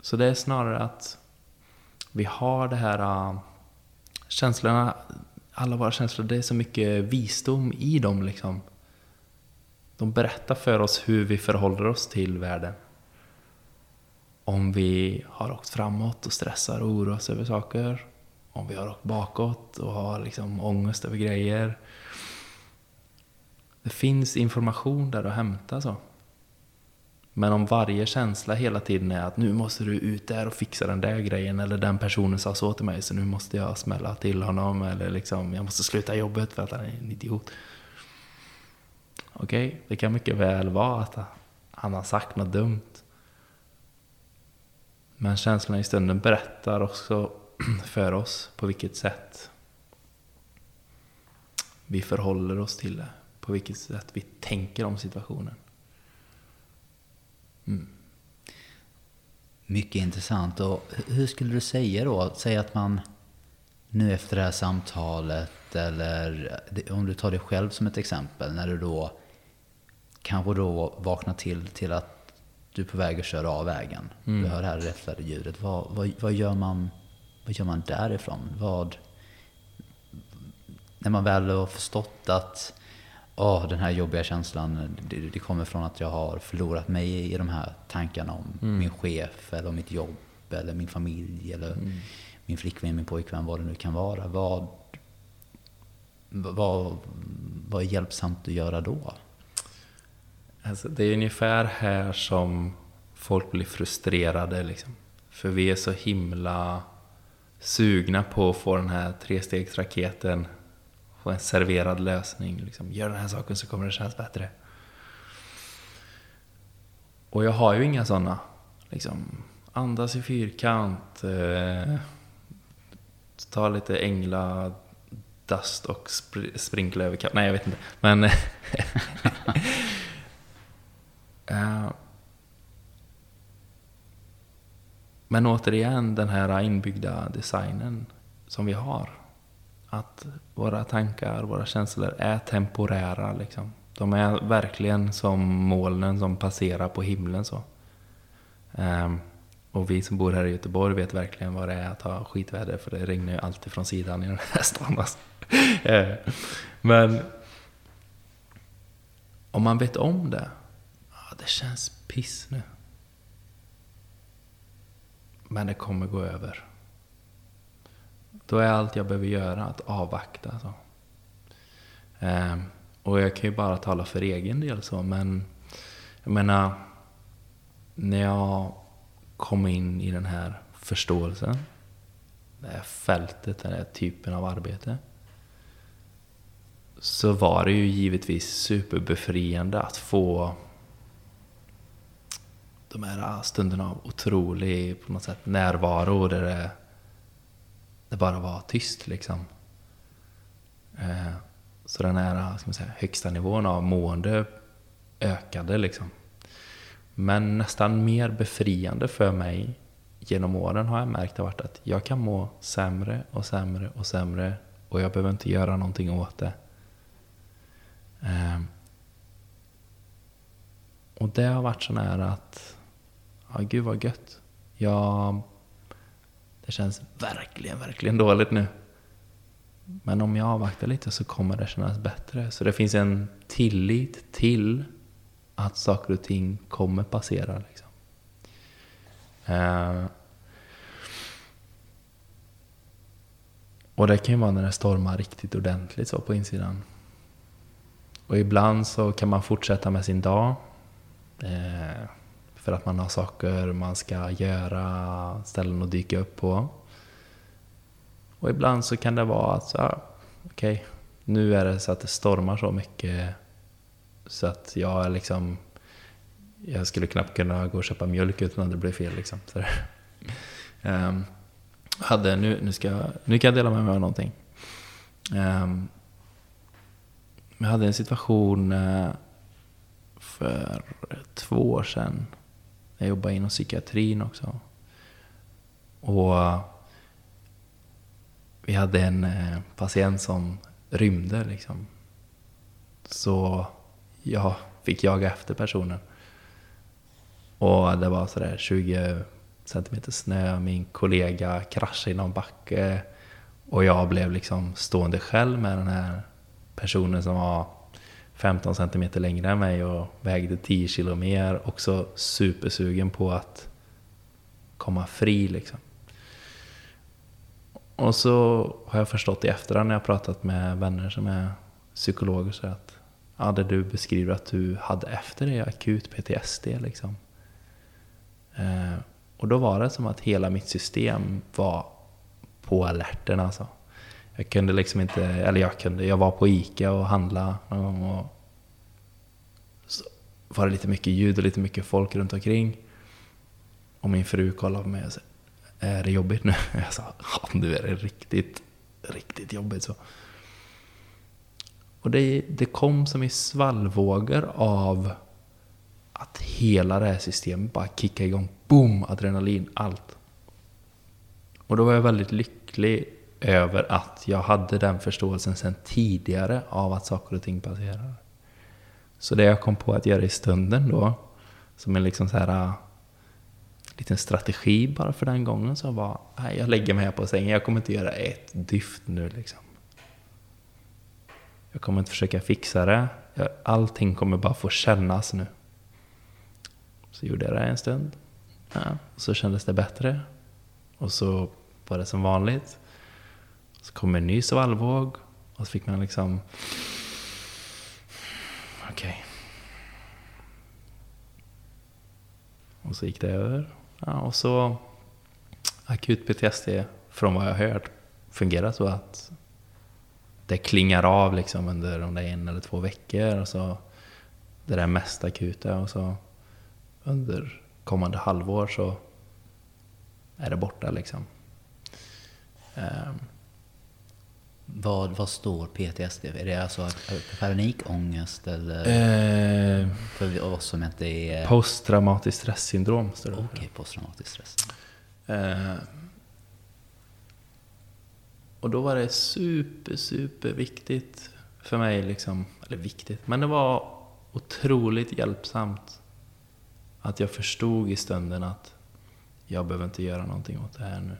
Så det är snarare att vi har det här uh, känslorna, alla våra känslor, det är så mycket visdom i dem liksom. De berättar för oss hur vi förhåller oss till världen. Om vi har åkt framåt och stressar och oroar oss över saker. Om vi har åkt bakåt och har liksom ångest över grejer. Det finns information där att hämta så. Men om varje känsla hela tiden är att nu måste du ut där och fixa den där grejen eller den personen sa så till mig så nu måste jag smälla till honom eller liksom jag måste sluta jobbet för att han är en idiot. Okej, okay, det kan mycket väl vara att han har sagt något dumt. Men känslorna i stunden berättar också för oss på vilket sätt vi förhåller oss till det. På vilket sätt vi tänker om situationen. Mm. Mycket intressant. Och hur skulle du säga då? Säg att man nu efter det här samtalet, eller om du tar dig själv som ett exempel, när du då kanske då vaknar till till att du är på väg att köra av vägen. Mm. Du hör det här räfflade ljudet. Vad, vad, vad, gör man, vad gör man därifrån? Vad, när man väl har förstått att oh, den här jobbiga känslan, det, det, kommer från att jag har förlorat mig i de här tankarna om mm. min chef, eller mitt jobb, eller min familj, eller mm. min flickvän, min pojkvän, vad det nu kan vara. Vad, vad, vad är hjälpsamt att göra då? Alltså, det är ungefär här som folk blir frustrerade. Liksom. För vi är så himla sugna på att få den här trestegsraketen få en serverad lösning. Liksom, gör den här saken så kommer det kännas bättre. Och jag har ju inga sådana. Liksom, andas i fyrkant. Eh, ta lite ängla dust och spr sprinkla över kapp. Nej, jag vet inte. Men... men återigen, den här inbyggda designen som vi har att våra tankar, våra känslor är temporära. Liksom. De är verkligen som molnen som passerar på himlen. så. Um, och vi som bor här i Göteborg vet verkligen vad det är att ha skitväder för det regnar ju alltid från sidan i den här stan. Alltså. Ehm, men om man vet om det, ja, det känns piss nu. Men det kommer gå över. Då är allt jag behöver göra att avvakta. Så. Eh, och jag kan ju bara tala för egen del så, men jag menar, när jag kom in i den här förståelsen, det här fältet, den här typen av arbete, så var det ju givetvis superbefriande att få de här ah, stunderna av otrolig på något sätt, närvaro där det det bara var tyst liksom. Eh, så den här ah, ska man säga, högsta nivån av mående ökade liksom. Men nästan mer befriande för mig genom åren har jag märkt har varit att jag kan må sämre och sämre och sämre och jag behöver inte göra någonting åt det. Eh, och det har varit så nära att, ja gud vad gött. Jag det känns verkligen, verkligen dåligt nu. Men om jag avvaktar lite så kommer det kännas bättre. Så det finns en tillit till att saker och ting kommer passera. Liksom. Eh, och det kan ju vara när det stormar riktigt ordentligt så på insidan. Och ibland så kan man fortsätta med sin dag. Eh, för att man har saker man ska göra, ställen att dyka upp på. Och ibland så kan det vara att, ja, okej, okay, nu är det så att det stormar så mycket så att jag liksom jag skulle knappt kunna gå och köpa mjölk utan att det blev fel. Liksom. Så um, hade, nu, nu, ska, nu kan jag dela med mig av någonting. Um, jag hade en situation uh, för två år sedan. Jag jobbade inom psykiatrin också. Och eh, vi hade en eh, patient som rymde. Liksom. Så jag fick jaga efter personen. Och det var sådär 20 centimeter snö, min kollega kraschade i någon backe och jag blev liksom stående själv med den här personen som var 15 centimeter längre än mig och vägde 10 kilo mer. Också supersugen på att komma fri liksom. Och så har jag förstått i efterhand när jag pratat med vänner som är psykologer så att ja, det du beskriver att du hade efter det akut PTSD liksom. Eh, och då var det som att hela mitt system var på alerten alltså. Jag kunde liksom inte, eller jag kunde, jag var på ICA och handlade någon gång och så var det lite mycket ljud och lite mycket folk runt omkring. Och min fru kollade på mig och sa, är det jobbigt nu? Jag sa, ja nu är det riktigt, riktigt jobbigt så. Och det, det kom som i svallvågor av att hela det här systemet bara kickade igång. Boom! Adrenalin, allt. Och då var jag väldigt lycklig över att jag hade den förståelsen sedan tidigare av att saker och ting passerar. Så det jag kom på att göra i stunden då, som en liksom så här, äh, liten strategi bara för den gången, så var nej, jag lägger mig här på sängen, jag kommer inte göra ett dyft nu liksom. Jag kommer inte försöka fixa det, allting kommer bara få kännas nu. Så gjorde jag det en stund. Ja, och så kändes det bättre. Och så var det som vanligt. Så kom en ny svallvåg. Och så fick man liksom... Okej. Okay. Och så gick det över. Ja, och så akut PTSD, från vad jag har hört, fungerar så att det klingar av liksom under de där en eller två veckor. Och så det där mest akuta. Och så under kommande halvår så är det borta liksom. Um. Vad, vad står PTSD för? Är det alltså panikångest eller? Uh, för oss som inte är... Posttraumatiskt stressyndrom står det Okej, okay, posttraumatiskt stress. Uh, och då var det super, super viktigt för mig, liksom, eller viktigt, men det var otroligt hjälpsamt att jag förstod i stunden att jag behöver inte göra någonting åt det här nu.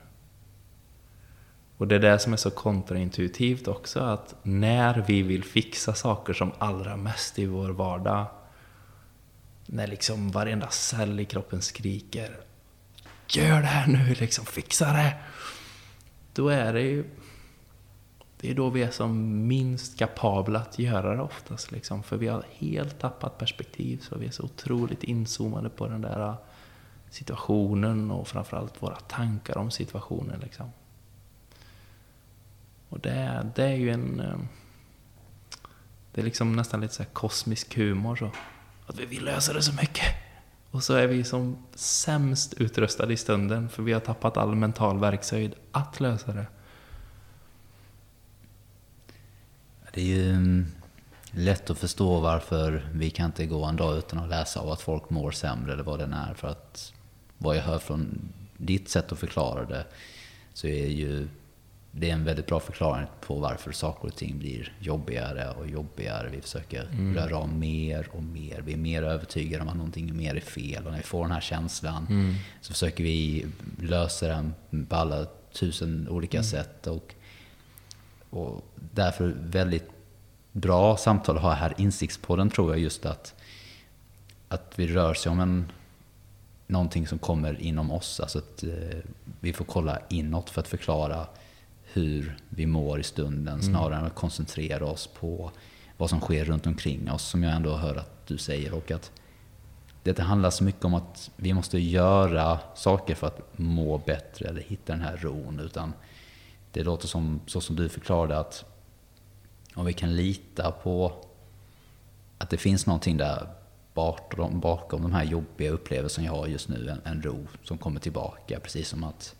Och det är det som är så kontraintuitivt också, att när vi vill fixa saker som allra mest i vår vardag, när liksom varenda cell i kroppen skriker Gör det här nu, liksom fixa det! Då är det ju det är då vi är som minst kapabla att göra det oftast. Liksom. För vi har helt tappat perspektiv. Så vi är så otroligt inzoomade på den där äh, situationen och framförallt våra tankar om situationen. Liksom. Och det, det är ju en... Eh, det är liksom nästan lite så kosmisk humor. Så. Att vi vill lösa det så mycket. Och så är vi som sämst utrustade i stunden för vi har tappat all mental verkshöjd att lösa det. Det är ju mm, lätt att förstå varför vi kan inte gå en dag utan att läsa av att folk mår sämre eller vad det är. För att vad jag hör från ditt sätt att förklara det så är ju det är en väldigt bra förklaring på varför saker och ting blir jobbigare och jobbigare. Vi försöker mm. röra om mer och mer. Vi är mer övertygade om att någonting mer är fel. Och när vi får den här känslan mm. så försöker vi lösa den på alla tusen olika mm. sätt. Och och därför väldigt bra samtal att ha här. Insiktspodden tror jag just att, att vi rör sig om en, någonting som kommer inom oss. Alltså att eh, vi får kolla inåt för att förklara hur vi mår i stunden mm. snarare än att koncentrera oss på vad som sker runt omkring oss som jag ändå hör att du säger. Och att det handlar så mycket om att vi måste göra saker för att må bättre eller hitta den här ron. Utan det låter som, så som du förklarade, att om vi kan lita på att det finns någonting där bakom, bakom de här jobbiga upplevelserna jag har just nu, en, en ro som kommer tillbaka. Precis som att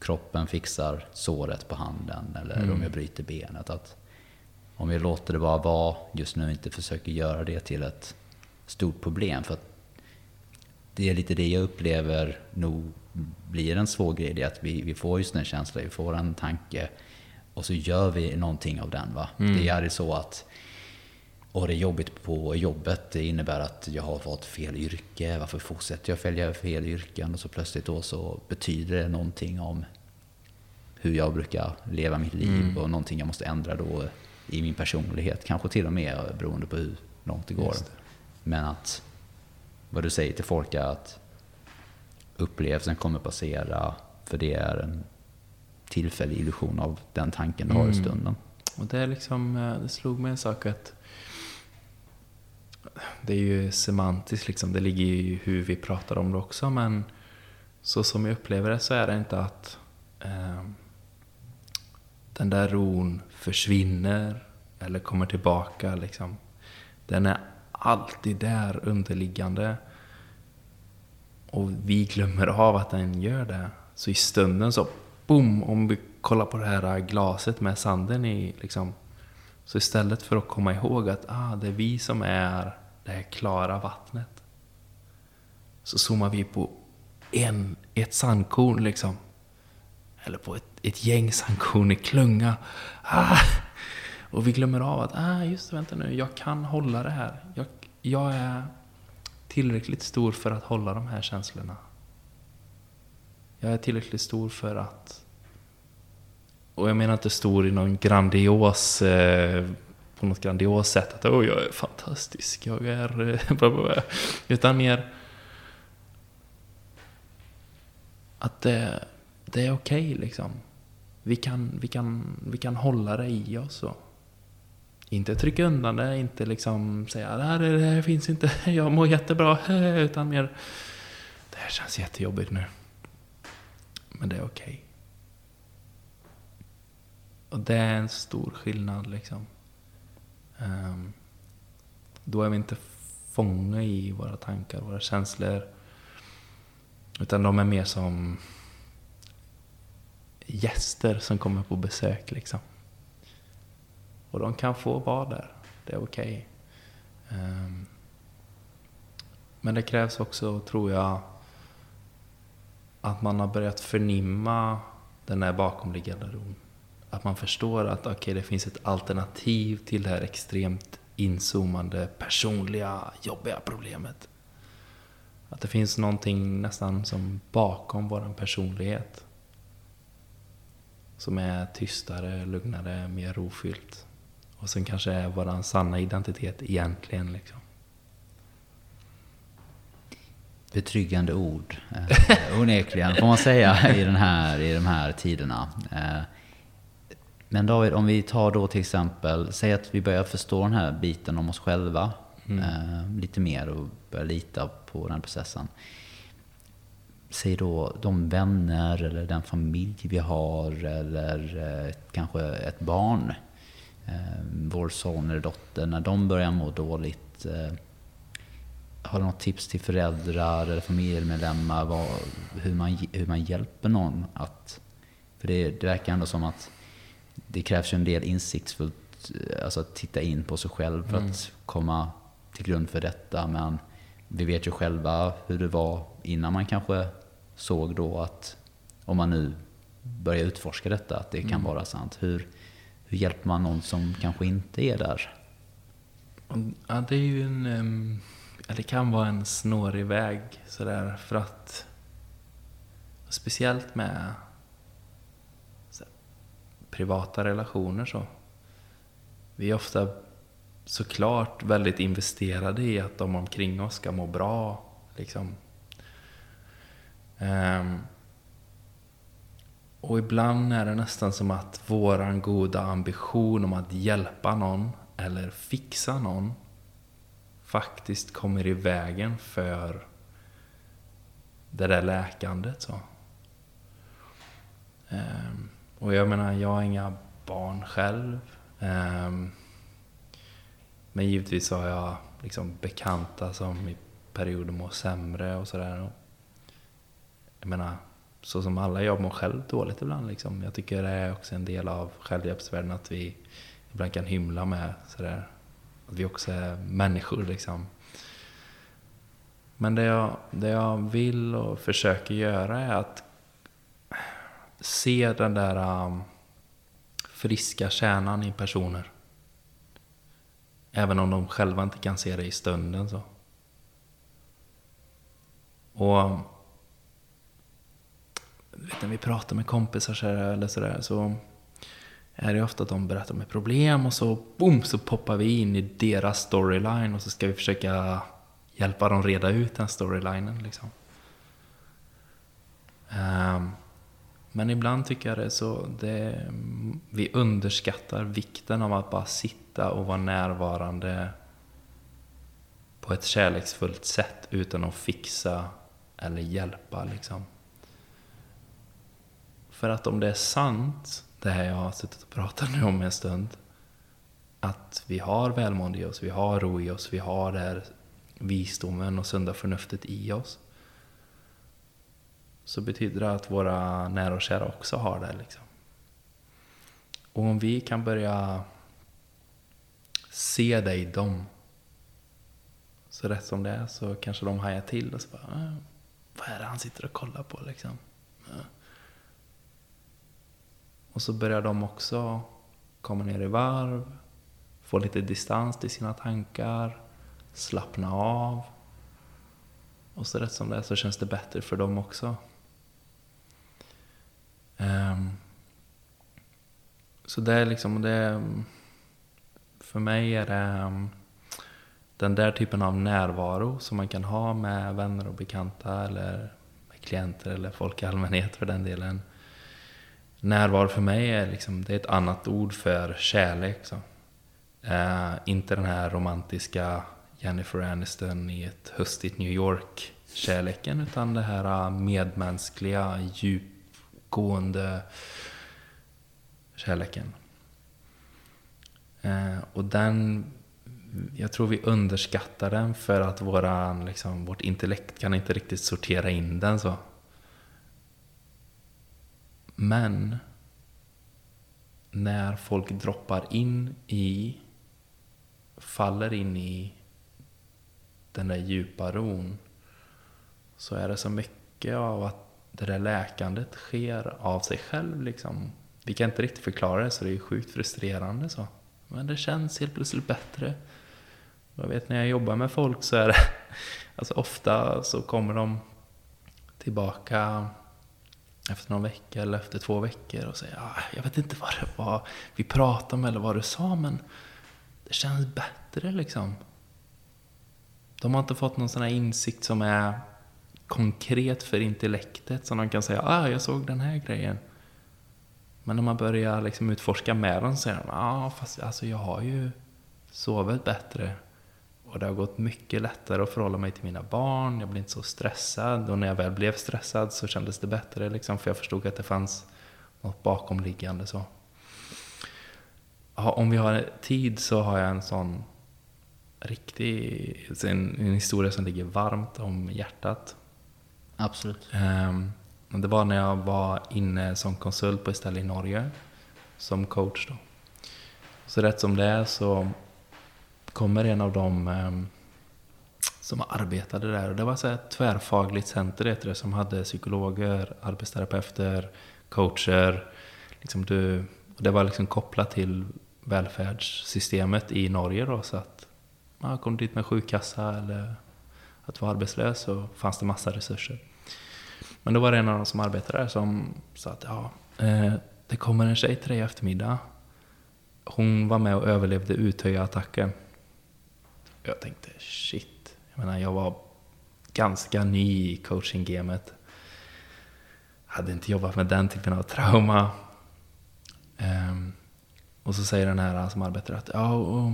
kroppen fixar såret på handen eller mm. om jag bryter benet. Att om vi låter det bara vara just nu, inte försöker göra det till ett stort problem. För det är lite det jag upplever nog blir en svår grej. Det är att vi, vi får just en känsla, vi får en tanke och så gör vi någonting av den. Va? Mm. Det är så att och det är jobbigt på jobbet. Det innebär att jag har fått fel yrke. Varför fortsätter jag följa fel yrken? Och så plötsligt då så betyder det någonting om hur jag brukar leva mitt liv mm. och någonting jag måste ändra då i min personlighet. Kanske till och med beroende på hur långt det går. Det. Men att vad du säger till folk är att upplevelsen kommer passera för det är en tillfällig illusion av den tanken du har i mm. stunden. Och det, är liksom, eh, det slog mig en sak att det är ju semantiskt, liksom. det ligger ju i hur vi pratar om det också. Men så som jag upplever det så är det inte att eh, den där ron försvinner eller kommer tillbaka. Liksom. Den är alltid där underliggande. Och vi glömmer av att den gör det. Så i stunden så, boom, om vi kollar på det här glaset med sanden i, liksom, så istället för att komma ihåg att ah, det är vi som är det här klara vattnet. Så zoomar vi på en, ett sandkorn liksom. Eller på ett, ett gäng sandkorn i klunga. Ah! Och vi glömmer av att, ah, just det, vänta nu, jag kan hålla det här. Jag, jag är tillräckligt stor för att hålla de här känslorna. Jag är tillräckligt stor för att... Och jag menar inte stor i någon grandios... Eh, på något grandios sätt. Att oh, jag är fantastisk, jag är... Eh, utan mer... Att det, det är okej okay, liksom. Vi kan, vi, kan, vi kan hålla det i oss. Och inte trycka undan det, inte liksom säga det här, det här finns inte, jag mår jättebra. Utan mer, det här känns jättejobbigt nu. Men det är okej. Okay. Och det är en stor skillnad liksom. Ehm, då är vi inte fångna i våra tankar, våra känslor. Utan de är mer som gäster som kommer på besök. Liksom. Och de kan få vara där. Det är okej. Okay. Men det krävs också, tror jag, att man har börjat förnimma den här bakomliggande ron. Att man förstår att okay, det finns ett alternativ till det här extremt inzoomande, personliga, jobbiga problemet. Att det finns någonting nästan som bakom vår personlighet. Som är tystare, lugnare, mer rofyllt. Och sen kanske är vår sanna identitet egentligen. Liksom. Betryggande ord, eh, onekligen får man säga i, den här, i de här tiderna. Eh, men David, om vi tar då till exempel, säg att vi börjar förstå den här biten om oss själva mm. eh, lite mer och börjar lita på den processen. Säg då de vänner eller den familj vi har eller eh, kanske ett barn. Eh, vår son eller dotter, när de börjar må dåligt. Eh, har du något tips till föräldrar eller familjemedlemmar vad, hur, man, hur man hjälper någon att... För det, det verkar ändå som att det krävs ju en del insiktsfullt, alltså att titta in på sig själv för mm. att komma till grund för detta. Men vi vet ju själva hur det var innan man kanske såg då att om man nu börjar utforska detta, att det kan mm. vara sant. Hur, hur hjälper man någon som kanske inte är där? Ja, det är ju en... det kan vara en snårig väg sådär för att... Speciellt med privata relationer så. Vi är ofta såklart väldigt investerade i att de omkring oss ska må bra. Liksom. Um, och ibland är det nästan som att våran goda ambition om att hjälpa någon eller fixa någon faktiskt kommer i vägen för det där läkandet. Så. Um, och jag menar, jag har inga barn själv. Ehm, men givetvis har jag liksom bekanta som i perioder mår sämre och sådär. Jag menar, så som alla jag mår själv dåligt ibland. Liksom. Jag tycker det är också en del av självhjälpsvärlden att vi ibland kan hymla med sådär. Att vi också är människor liksom. Men det jag, det jag vill och försöker göra är att se den där um, friska kärnan i personer. Även om de själva inte kan se det i stunden. så. Och um, vet, när vi pratar med kompisar så här, eller sådär så är det ofta att de berättar om ett problem och så boom så poppar vi in i deras storyline och så ska vi försöka hjälpa dem reda ut den storylinen. Liksom. Um, men ibland tycker jag det så, det, vi underskattar vikten av att bara sitta och vara närvarande på ett kärleksfullt sätt utan att fixa eller hjälpa. Liksom. För att om det är sant, det här jag har suttit och pratat nu om en stund, att vi har välmående i oss, vi har ro i oss, vi har det visdomen och sunda förnuftet i oss så betyder det att våra nära och kära också har det. Liksom. Och om vi kan börja se det i dem, så rätt som det är så kanske de hajar till och så bara, äh, vad är det han sitter och kollar på liksom? Och så börjar de också komma ner i varv, få lite distans till sina tankar, slappna av. Och så rätt som det är så känns det bättre för dem också. Um, så det är liksom, det, mm, för mig är det um, den där typen av närvaro som man kan ha med vänner och bekanta eller med klienter eller folk i allmänhet för den delen. Närvaro för mig är, liksom, det är ett annat ord för kärlek. Så. Uh, inte den här romantiska Jennifer Aniston i ett höstigt New York-kärleken utan det här äh, medmänskliga, djup djupgående kärleken. Eh, och den, jag tror vi underskattar den för att våran, liksom, vårt intellekt kan inte riktigt sortera in den så. Men när folk droppar in i, faller in i den där djupa ron så är det så mycket av att det där läkandet sker av sig själv liksom. Vi kan inte riktigt förklara det så det är sjukt frustrerande så. Men det känns helt plötsligt bättre. Jag vet när jag jobbar med folk så är det, alltså ofta så kommer de tillbaka efter någon vecka eller efter två veckor och säger ah, jag vet inte vad det var vi pratade om eller vad du sa men det känns bättre liksom. De har inte fått någon sån här insikt som är konkret för intellektet som de kan säga ah, jag såg den här grejen. Men när man börjar liksom utforska med den så säger de ah, fast alltså, jag har ju sovit bättre. Och det har gått mycket lättare att förhålla mig till mina barn, jag blir inte så stressad. Och när jag väl blev stressad så kändes det bättre liksom, för jag förstod att det fanns något bakomliggande. Så. Om vi har tid så har jag en sån riktig en, en historia som ligger varmt om hjärtat. Absolut. Um, det var när jag var inne som konsult på ett ställe i Norge, som coach då. Så rätt som det är så kommer en av dem um, som arbetade där, och det var så ett tvärfagligt center heter det, som hade psykologer, arbetsterapeuter, coacher. Liksom du, det var liksom kopplat till välfärdssystemet i Norge då, så att man kom dit med sjukkassa eller att vara arbetslös så fanns det massa resurser. Men då var det en av dem som arbetade där som sa att ja, eh, det kommer en tjej till dig i eftermiddag. Hon var med och överlevde Utöya-attacken. Jag tänkte shit. Jag menar, jag var ganska ny i coaching-gamet. Hade inte jobbat med den typen av trauma. Um, och så säger den här som arbetar att ja, och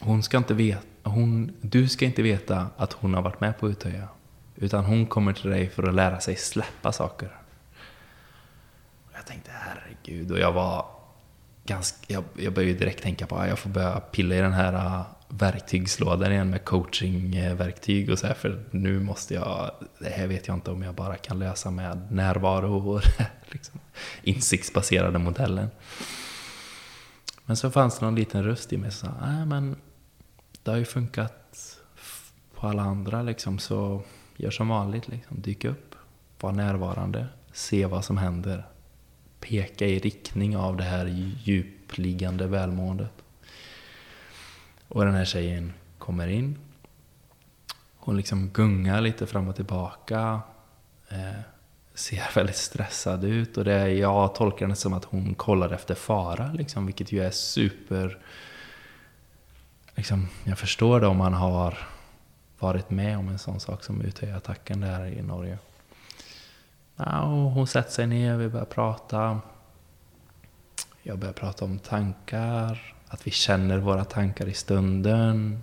hon ska inte veta, hon, du ska inte veta att hon har varit med på Utöya. Utan hon kommer till dig för att lära sig släppa saker. Jag tänkte herregud, och jag var ganska, jag, jag började direkt tänka på att jag får börja pilla i den här ah, verktygslådan igen med coachingverktyg och så här, för nu måste jag, det här vet jag inte om jag bara kan lösa med närvaro och liksom, insiktsbaserade modellen. Men så fanns det någon liten röst i mig som sa, nej men det har ju funkat på alla andra liksom, så gör som vanligt, liksom, dyk upp, var närvarande, se vad som händer, peka i riktning av det här djupliggande välmåendet. Och den här tjejen kommer in. Hon liksom gungar lite fram och tillbaka. Eh, ser väldigt stressad ut. Och det, jag tolkar det som att hon kollar efter fara, liksom, vilket ju är super... Liksom, jag förstår det om man har varit med om en sån sak som Utøya-attacken där i Norge. Ja, och hon sätter sig ner, vi börjar prata. Jag börjar prata om tankar, att vi känner våra tankar i stunden.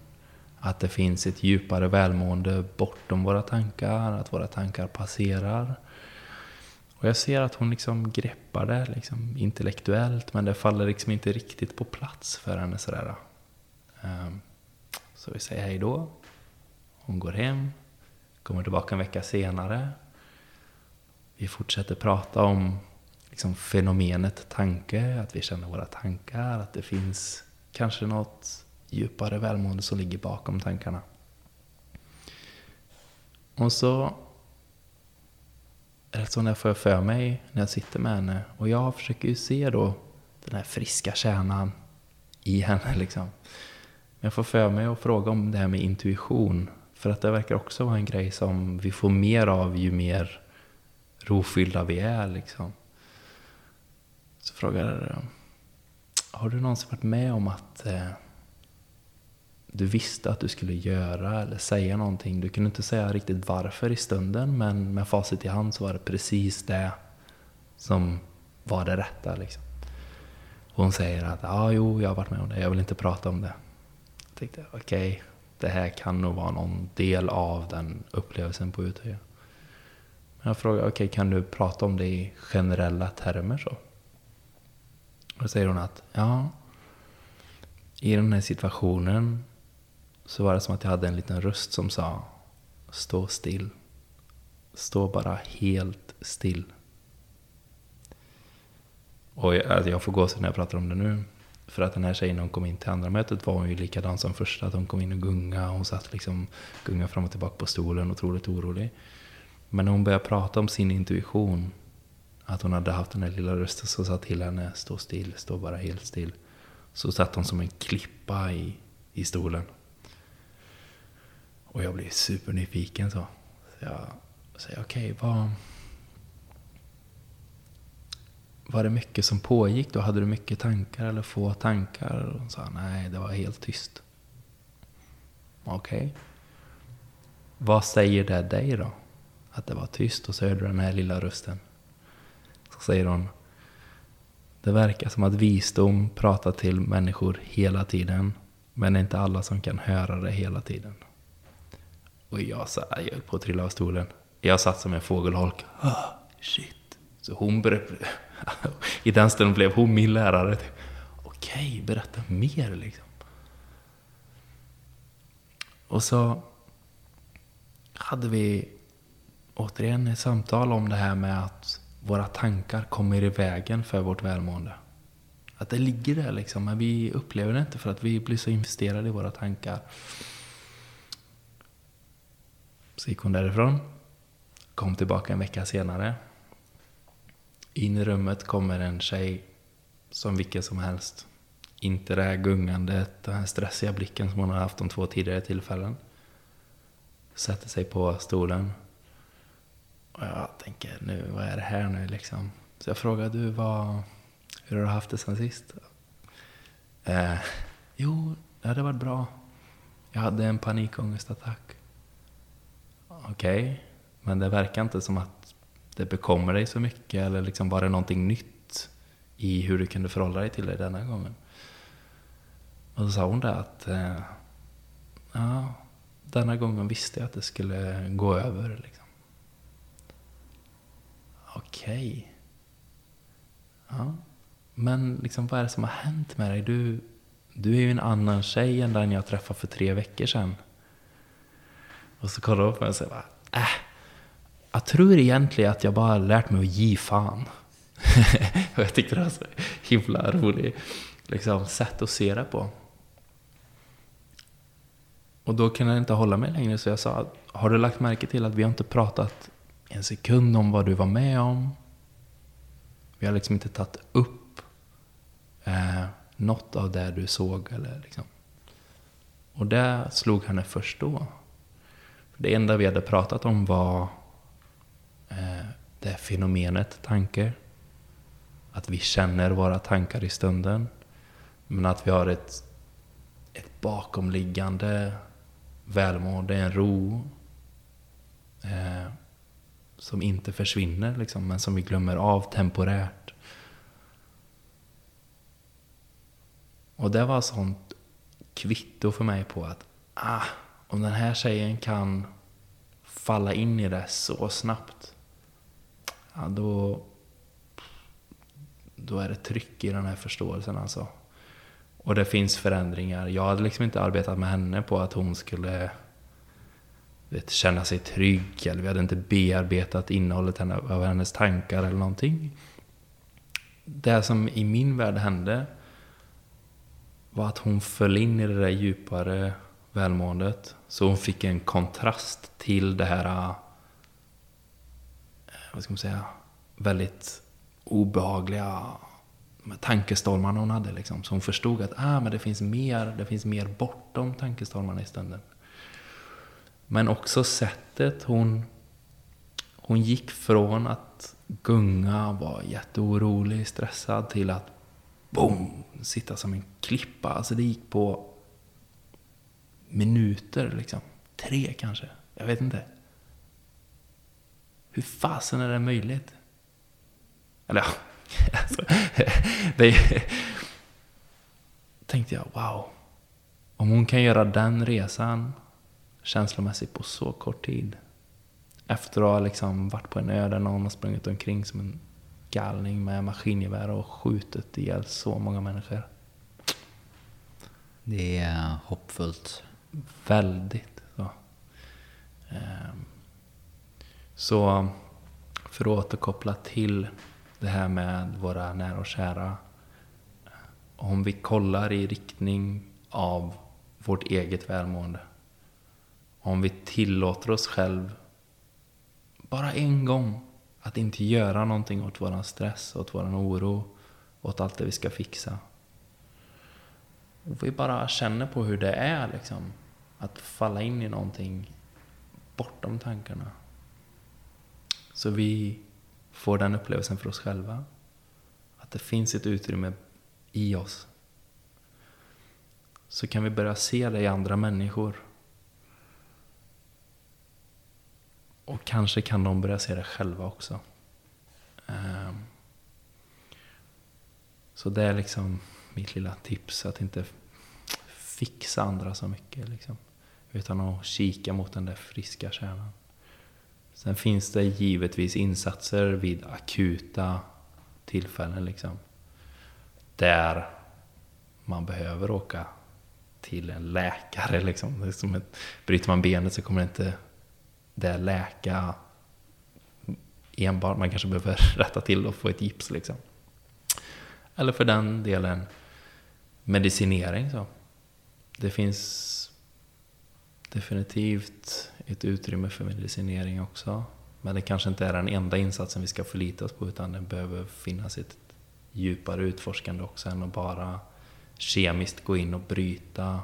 Att det finns ett djupare välmående bortom våra tankar, att våra tankar passerar. Och jag ser att hon liksom greppar det liksom intellektuellt, men det faller liksom inte riktigt på plats för henne sådär. Ehm, så vi säger hej då. Hon går hem, kommer tillbaka en vecka senare. Vi fortsätter prata om liksom fenomenet tanke, att vi känner våra tankar, att det finns kanske något djupare välmående som ligger bakom tankarna. Och så är det får jag för mig när jag sitter med henne och jag försöker ju se då den här friska kärnan i henne liksom. Men jag får för mig att fråga om det här med intuition. För att det verkar också vara en grej som vi får mer av ju mer rofyllda vi är liksom. Så frågar har du någonsin varit med om att eh, du visste att du skulle göra eller säga någonting. Du kunde inte säga riktigt varför i stunden, men med facit i hand så var det precis det som var det rätta. Liksom. Hon säger att ja, ah, jo, jag har varit med om det, jag vill inte prata om det. Jag tänkte, okej, okay, det här kan nog vara någon del av den upplevelsen på Utöya. Men jag frågar, okej, okay, kan du prata om det i generella termer så? Och då säger hon att, ja, i den här situationen så var det som att jag hade en liten röst som sa Stå still. Stå bara helt still. Och jag, alltså jag får gå så när jag pratar om det nu. För att den här tjejen, hon kom in till andra mötet var hon ju likadan som första. Att hon kom in och gunga. Hon satt liksom gunga fram och tillbaka på stolen, otroligt orolig. Men när hon började prata om sin intuition, att hon hade haft den här lilla rösten som sa till henne, stå still, stå bara helt still. Så satt hon som en klippa i, i stolen. Och jag blev supernyfiken så. Så jag säger, okej, okay, vad... Var det mycket som pågick då? Hade du mycket tankar eller få tankar? Och hon sa, nej, det var helt tyst. Okej. Okay. Vad säger det dig då? Att det var tyst och så hörde du den här lilla rösten. Så säger hon, det verkar som att visdom pratar till människor hela tiden, men det är inte alla som kan höra det hela tiden. Och jag, sa, jag höll på att trilla av stolen. Jag satt som en fågelholk. Oh, shit. Så hon började... I den stunden blev hon min lärare. Typ, Okej, berätta mer liksom. Och så hade vi återigen ett samtal om det här med att våra tankar kommer i vägen för vårt välmående. Att det ligger där liksom, men vi upplever det inte för att vi blir så investerade i våra tankar. Så gick hon därifrån. Kom tillbaka en vecka senare. In i rummet kommer en tjej som vilken som helst. Inte det här gungandet, den här stressiga blicken som hon har haft de två tidigare tillfällen. Sätter sig på stolen. Och jag tänker, nu, vad är det här nu liksom? Så jag frågar, du, vad, hur har du haft det sen sist? Eh, jo, det hade varit bra. Jag hade en panikångestattack. Okej, okay. men det verkar inte som att det bekommer dig så mycket. Eller liksom var det någonting nytt i hur du kunde förhålla dig till det denna gången? Och så sa hon det att eh, ja, denna gången visste jag att det skulle gå över. Liksom. Okej. Okay. Ja. Men liksom, vad är det som har hänt med dig? Du, du är ju en annan tjej än den jag träffade för tre veckor sedan. Och så kollar hon på mig och säger äh, jag tror egentligen att jag bara lärt mig att ge fan. och jag tyckte det var så himla roligt liksom, sätt att se det på. Och då kunde jag inte hålla mig längre så jag sa, har du lagt märke till att vi har inte pratat en sekund om vad du var med om? Vi har liksom inte tagit upp eh, något av det du såg. Eller liksom. Och det slog henne först då. För Det enda vi hade pratat om var det fenomenet tanke. Att vi känner våra tankar i stunden. Men att vi har ett, ett bakomliggande välmående, en ro eh, som inte försvinner, liksom, men som vi glömmer av temporärt. Och det var sånt kvitto för mig på att ah, om den här tjejen kan falla in i det så snabbt, ja, då, då är det tryck i den här förståelsen alltså. Och det finns förändringar. Jag hade liksom inte arbetat med henne på att hon skulle vet, känna sig trygg. Eller vi hade inte bearbetat innehållet av hennes tankar eller någonting. Det som i min värld hände var att hon föll in i det där djupare välmåendet. Så hon fick en kontrast till det här, vad ska man säga, väldigt obehagliga tankestormarna hon hade. Liksom. Så hon förstod att ah, men det, finns mer, det finns mer bortom tankestormarna i stunden. Men också sättet hon, hon gick från att gunga, vara jätteorolig, stressad, till att boom, sitta som en klippa. Alltså det gick på minuter liksom. Tre kanske. Jag vet inte. Hur fasen är det möjligt? Eller ja, alltså, det tänkte jag, wow. Om hon kan göra den resan känslomässigt på så kort tid. Efter att ha liksom varit på en ö där någon har sprungit omkring som en galning med maskingevär och skjutit ihjäl så många människor. Det är hoppfullt. Väldigt. Så. Ehm, så för att återkoppla till det här med våra nära och kära. Om vi kollar i riktning av vårt eget välmående. Om vi tillåter oss själv bara en gång att inte göra någonting åt våran stress, åt våran oro, åt allt det vi ska fixa. Och vi bara känner på hur det är liksom. Att falla in i någonting bortom tankarna. Så vi får den upplevelsen för oss själva. Att det finns ett utrymme i oss. Så kan vi börja se det i andra människor. Och kanske kan de börja se det själva också. Ehm. Så det är liksom mitt lilla tips, att inte fixa andra så mycket. Liksom. Utan att kika mot den där friska kärnan. Sen finns det givetvis insatser vid akuta tillfällen liksom. Där man behöver åka till en läkare liksom. Det är som ett, bryter man benet så kommer det inte det läka enbart. Man kanske behöver rätta till och få ett gips liksom. Eller för den delen medicinering så. Det finns definitivt ett utrymme för medicinering också. Men det kanske inte är den enda insatsen vi ska förlita oss på utan det behöver finnas ett djupare utforskande också än att bara kemiskt gå in och bryta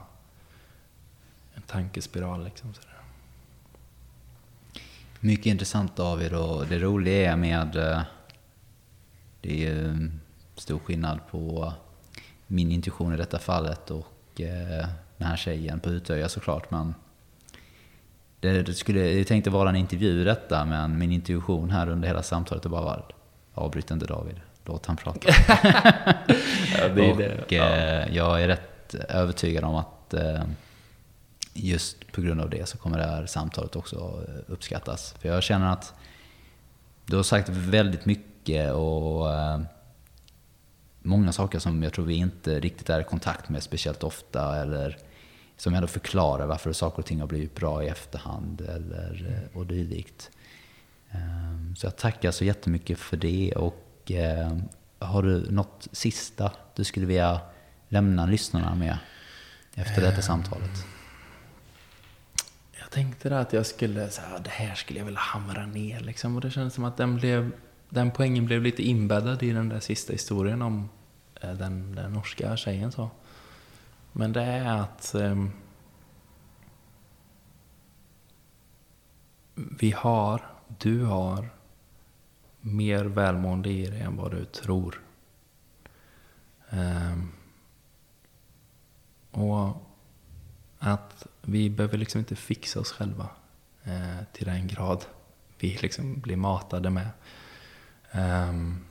en tankespiral. Liksom, sådär. Mycket intressant David och det roliga är med... Eh, det är ju stor skillnad på min intuition i detta fallet och eh, den här tjejen på Utöja såklart. Men det, skulle, det tänkte vara en intervju detta, men min intuition här under hela samtalet är bara avbryt inte David, låt han prata. ja, det är och, det. Ja. Eh, jag är rätt rätt övertygad om att eh, just på grund av det så kommer det här samtalet också uppskattas. För jag känner att du har sagt väldigt mycket och eh, många saker som jag tror vi inte riktigt är i kontakt med speciellt ofta eller som ändå förklarar varför saker och ting har blivit bra i efterhand eller, mm. och dylikt. Ehm, så jag tackar så jättemycket för det och ehm, har du något sista du skulle vilja lämna lyssnarna med efter detta samtalet? Jag tänkte att jag skulle, så här, det här skulle jag vilja hamra ner liksom. Och det kändes som att den, blev, den poängen blev lite inbäddad i den där sista historien om eh, den, den norska tjejen. Så. Men det är att eh, vi har, du har mer välmående i dig än vad du tror. Eh, och att vi behöver liksom inte fixa oss själva eh, till den grad vi liksom blir matade med. Um,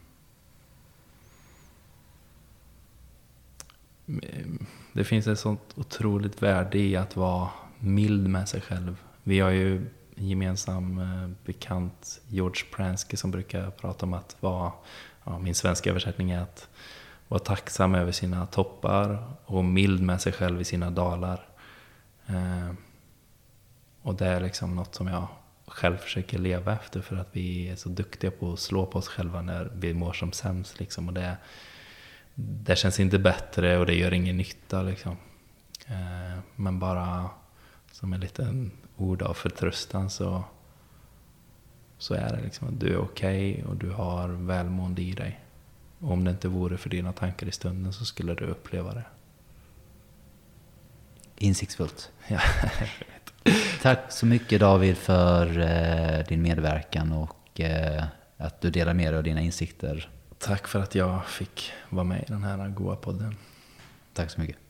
det finns ett sånt otroligt värde i att vara mild med sig själv. Vi har ju en gemensam eh, bekant, George Pransky, som brukar prata om att vara, ja, min svenska översättning är att vara tacksam över sina toppar och mild med sig själv i sina dalar. Eh, och det är liksom något som jag själv försöker leva efter för att vi är så duktiga på att slå på oss själva när vi mår som sämst. Liksom. Och det, det känns inte bättre och det gör ingen nytta. Liksom. Eh, men bara som en liten ord av förtröstan så, så är det liksom att du är okej okay och du har välmående i dig. Och om det inte vore för dina tankar i stunden så skulle du uppleva det. Insiktsfullt. Ja, Tack så mycket David för eh, din medverkan och eh, att du delar med dig av dina insikter. Tack för att jag fick vara med i den här goa podden. Tack så mycket.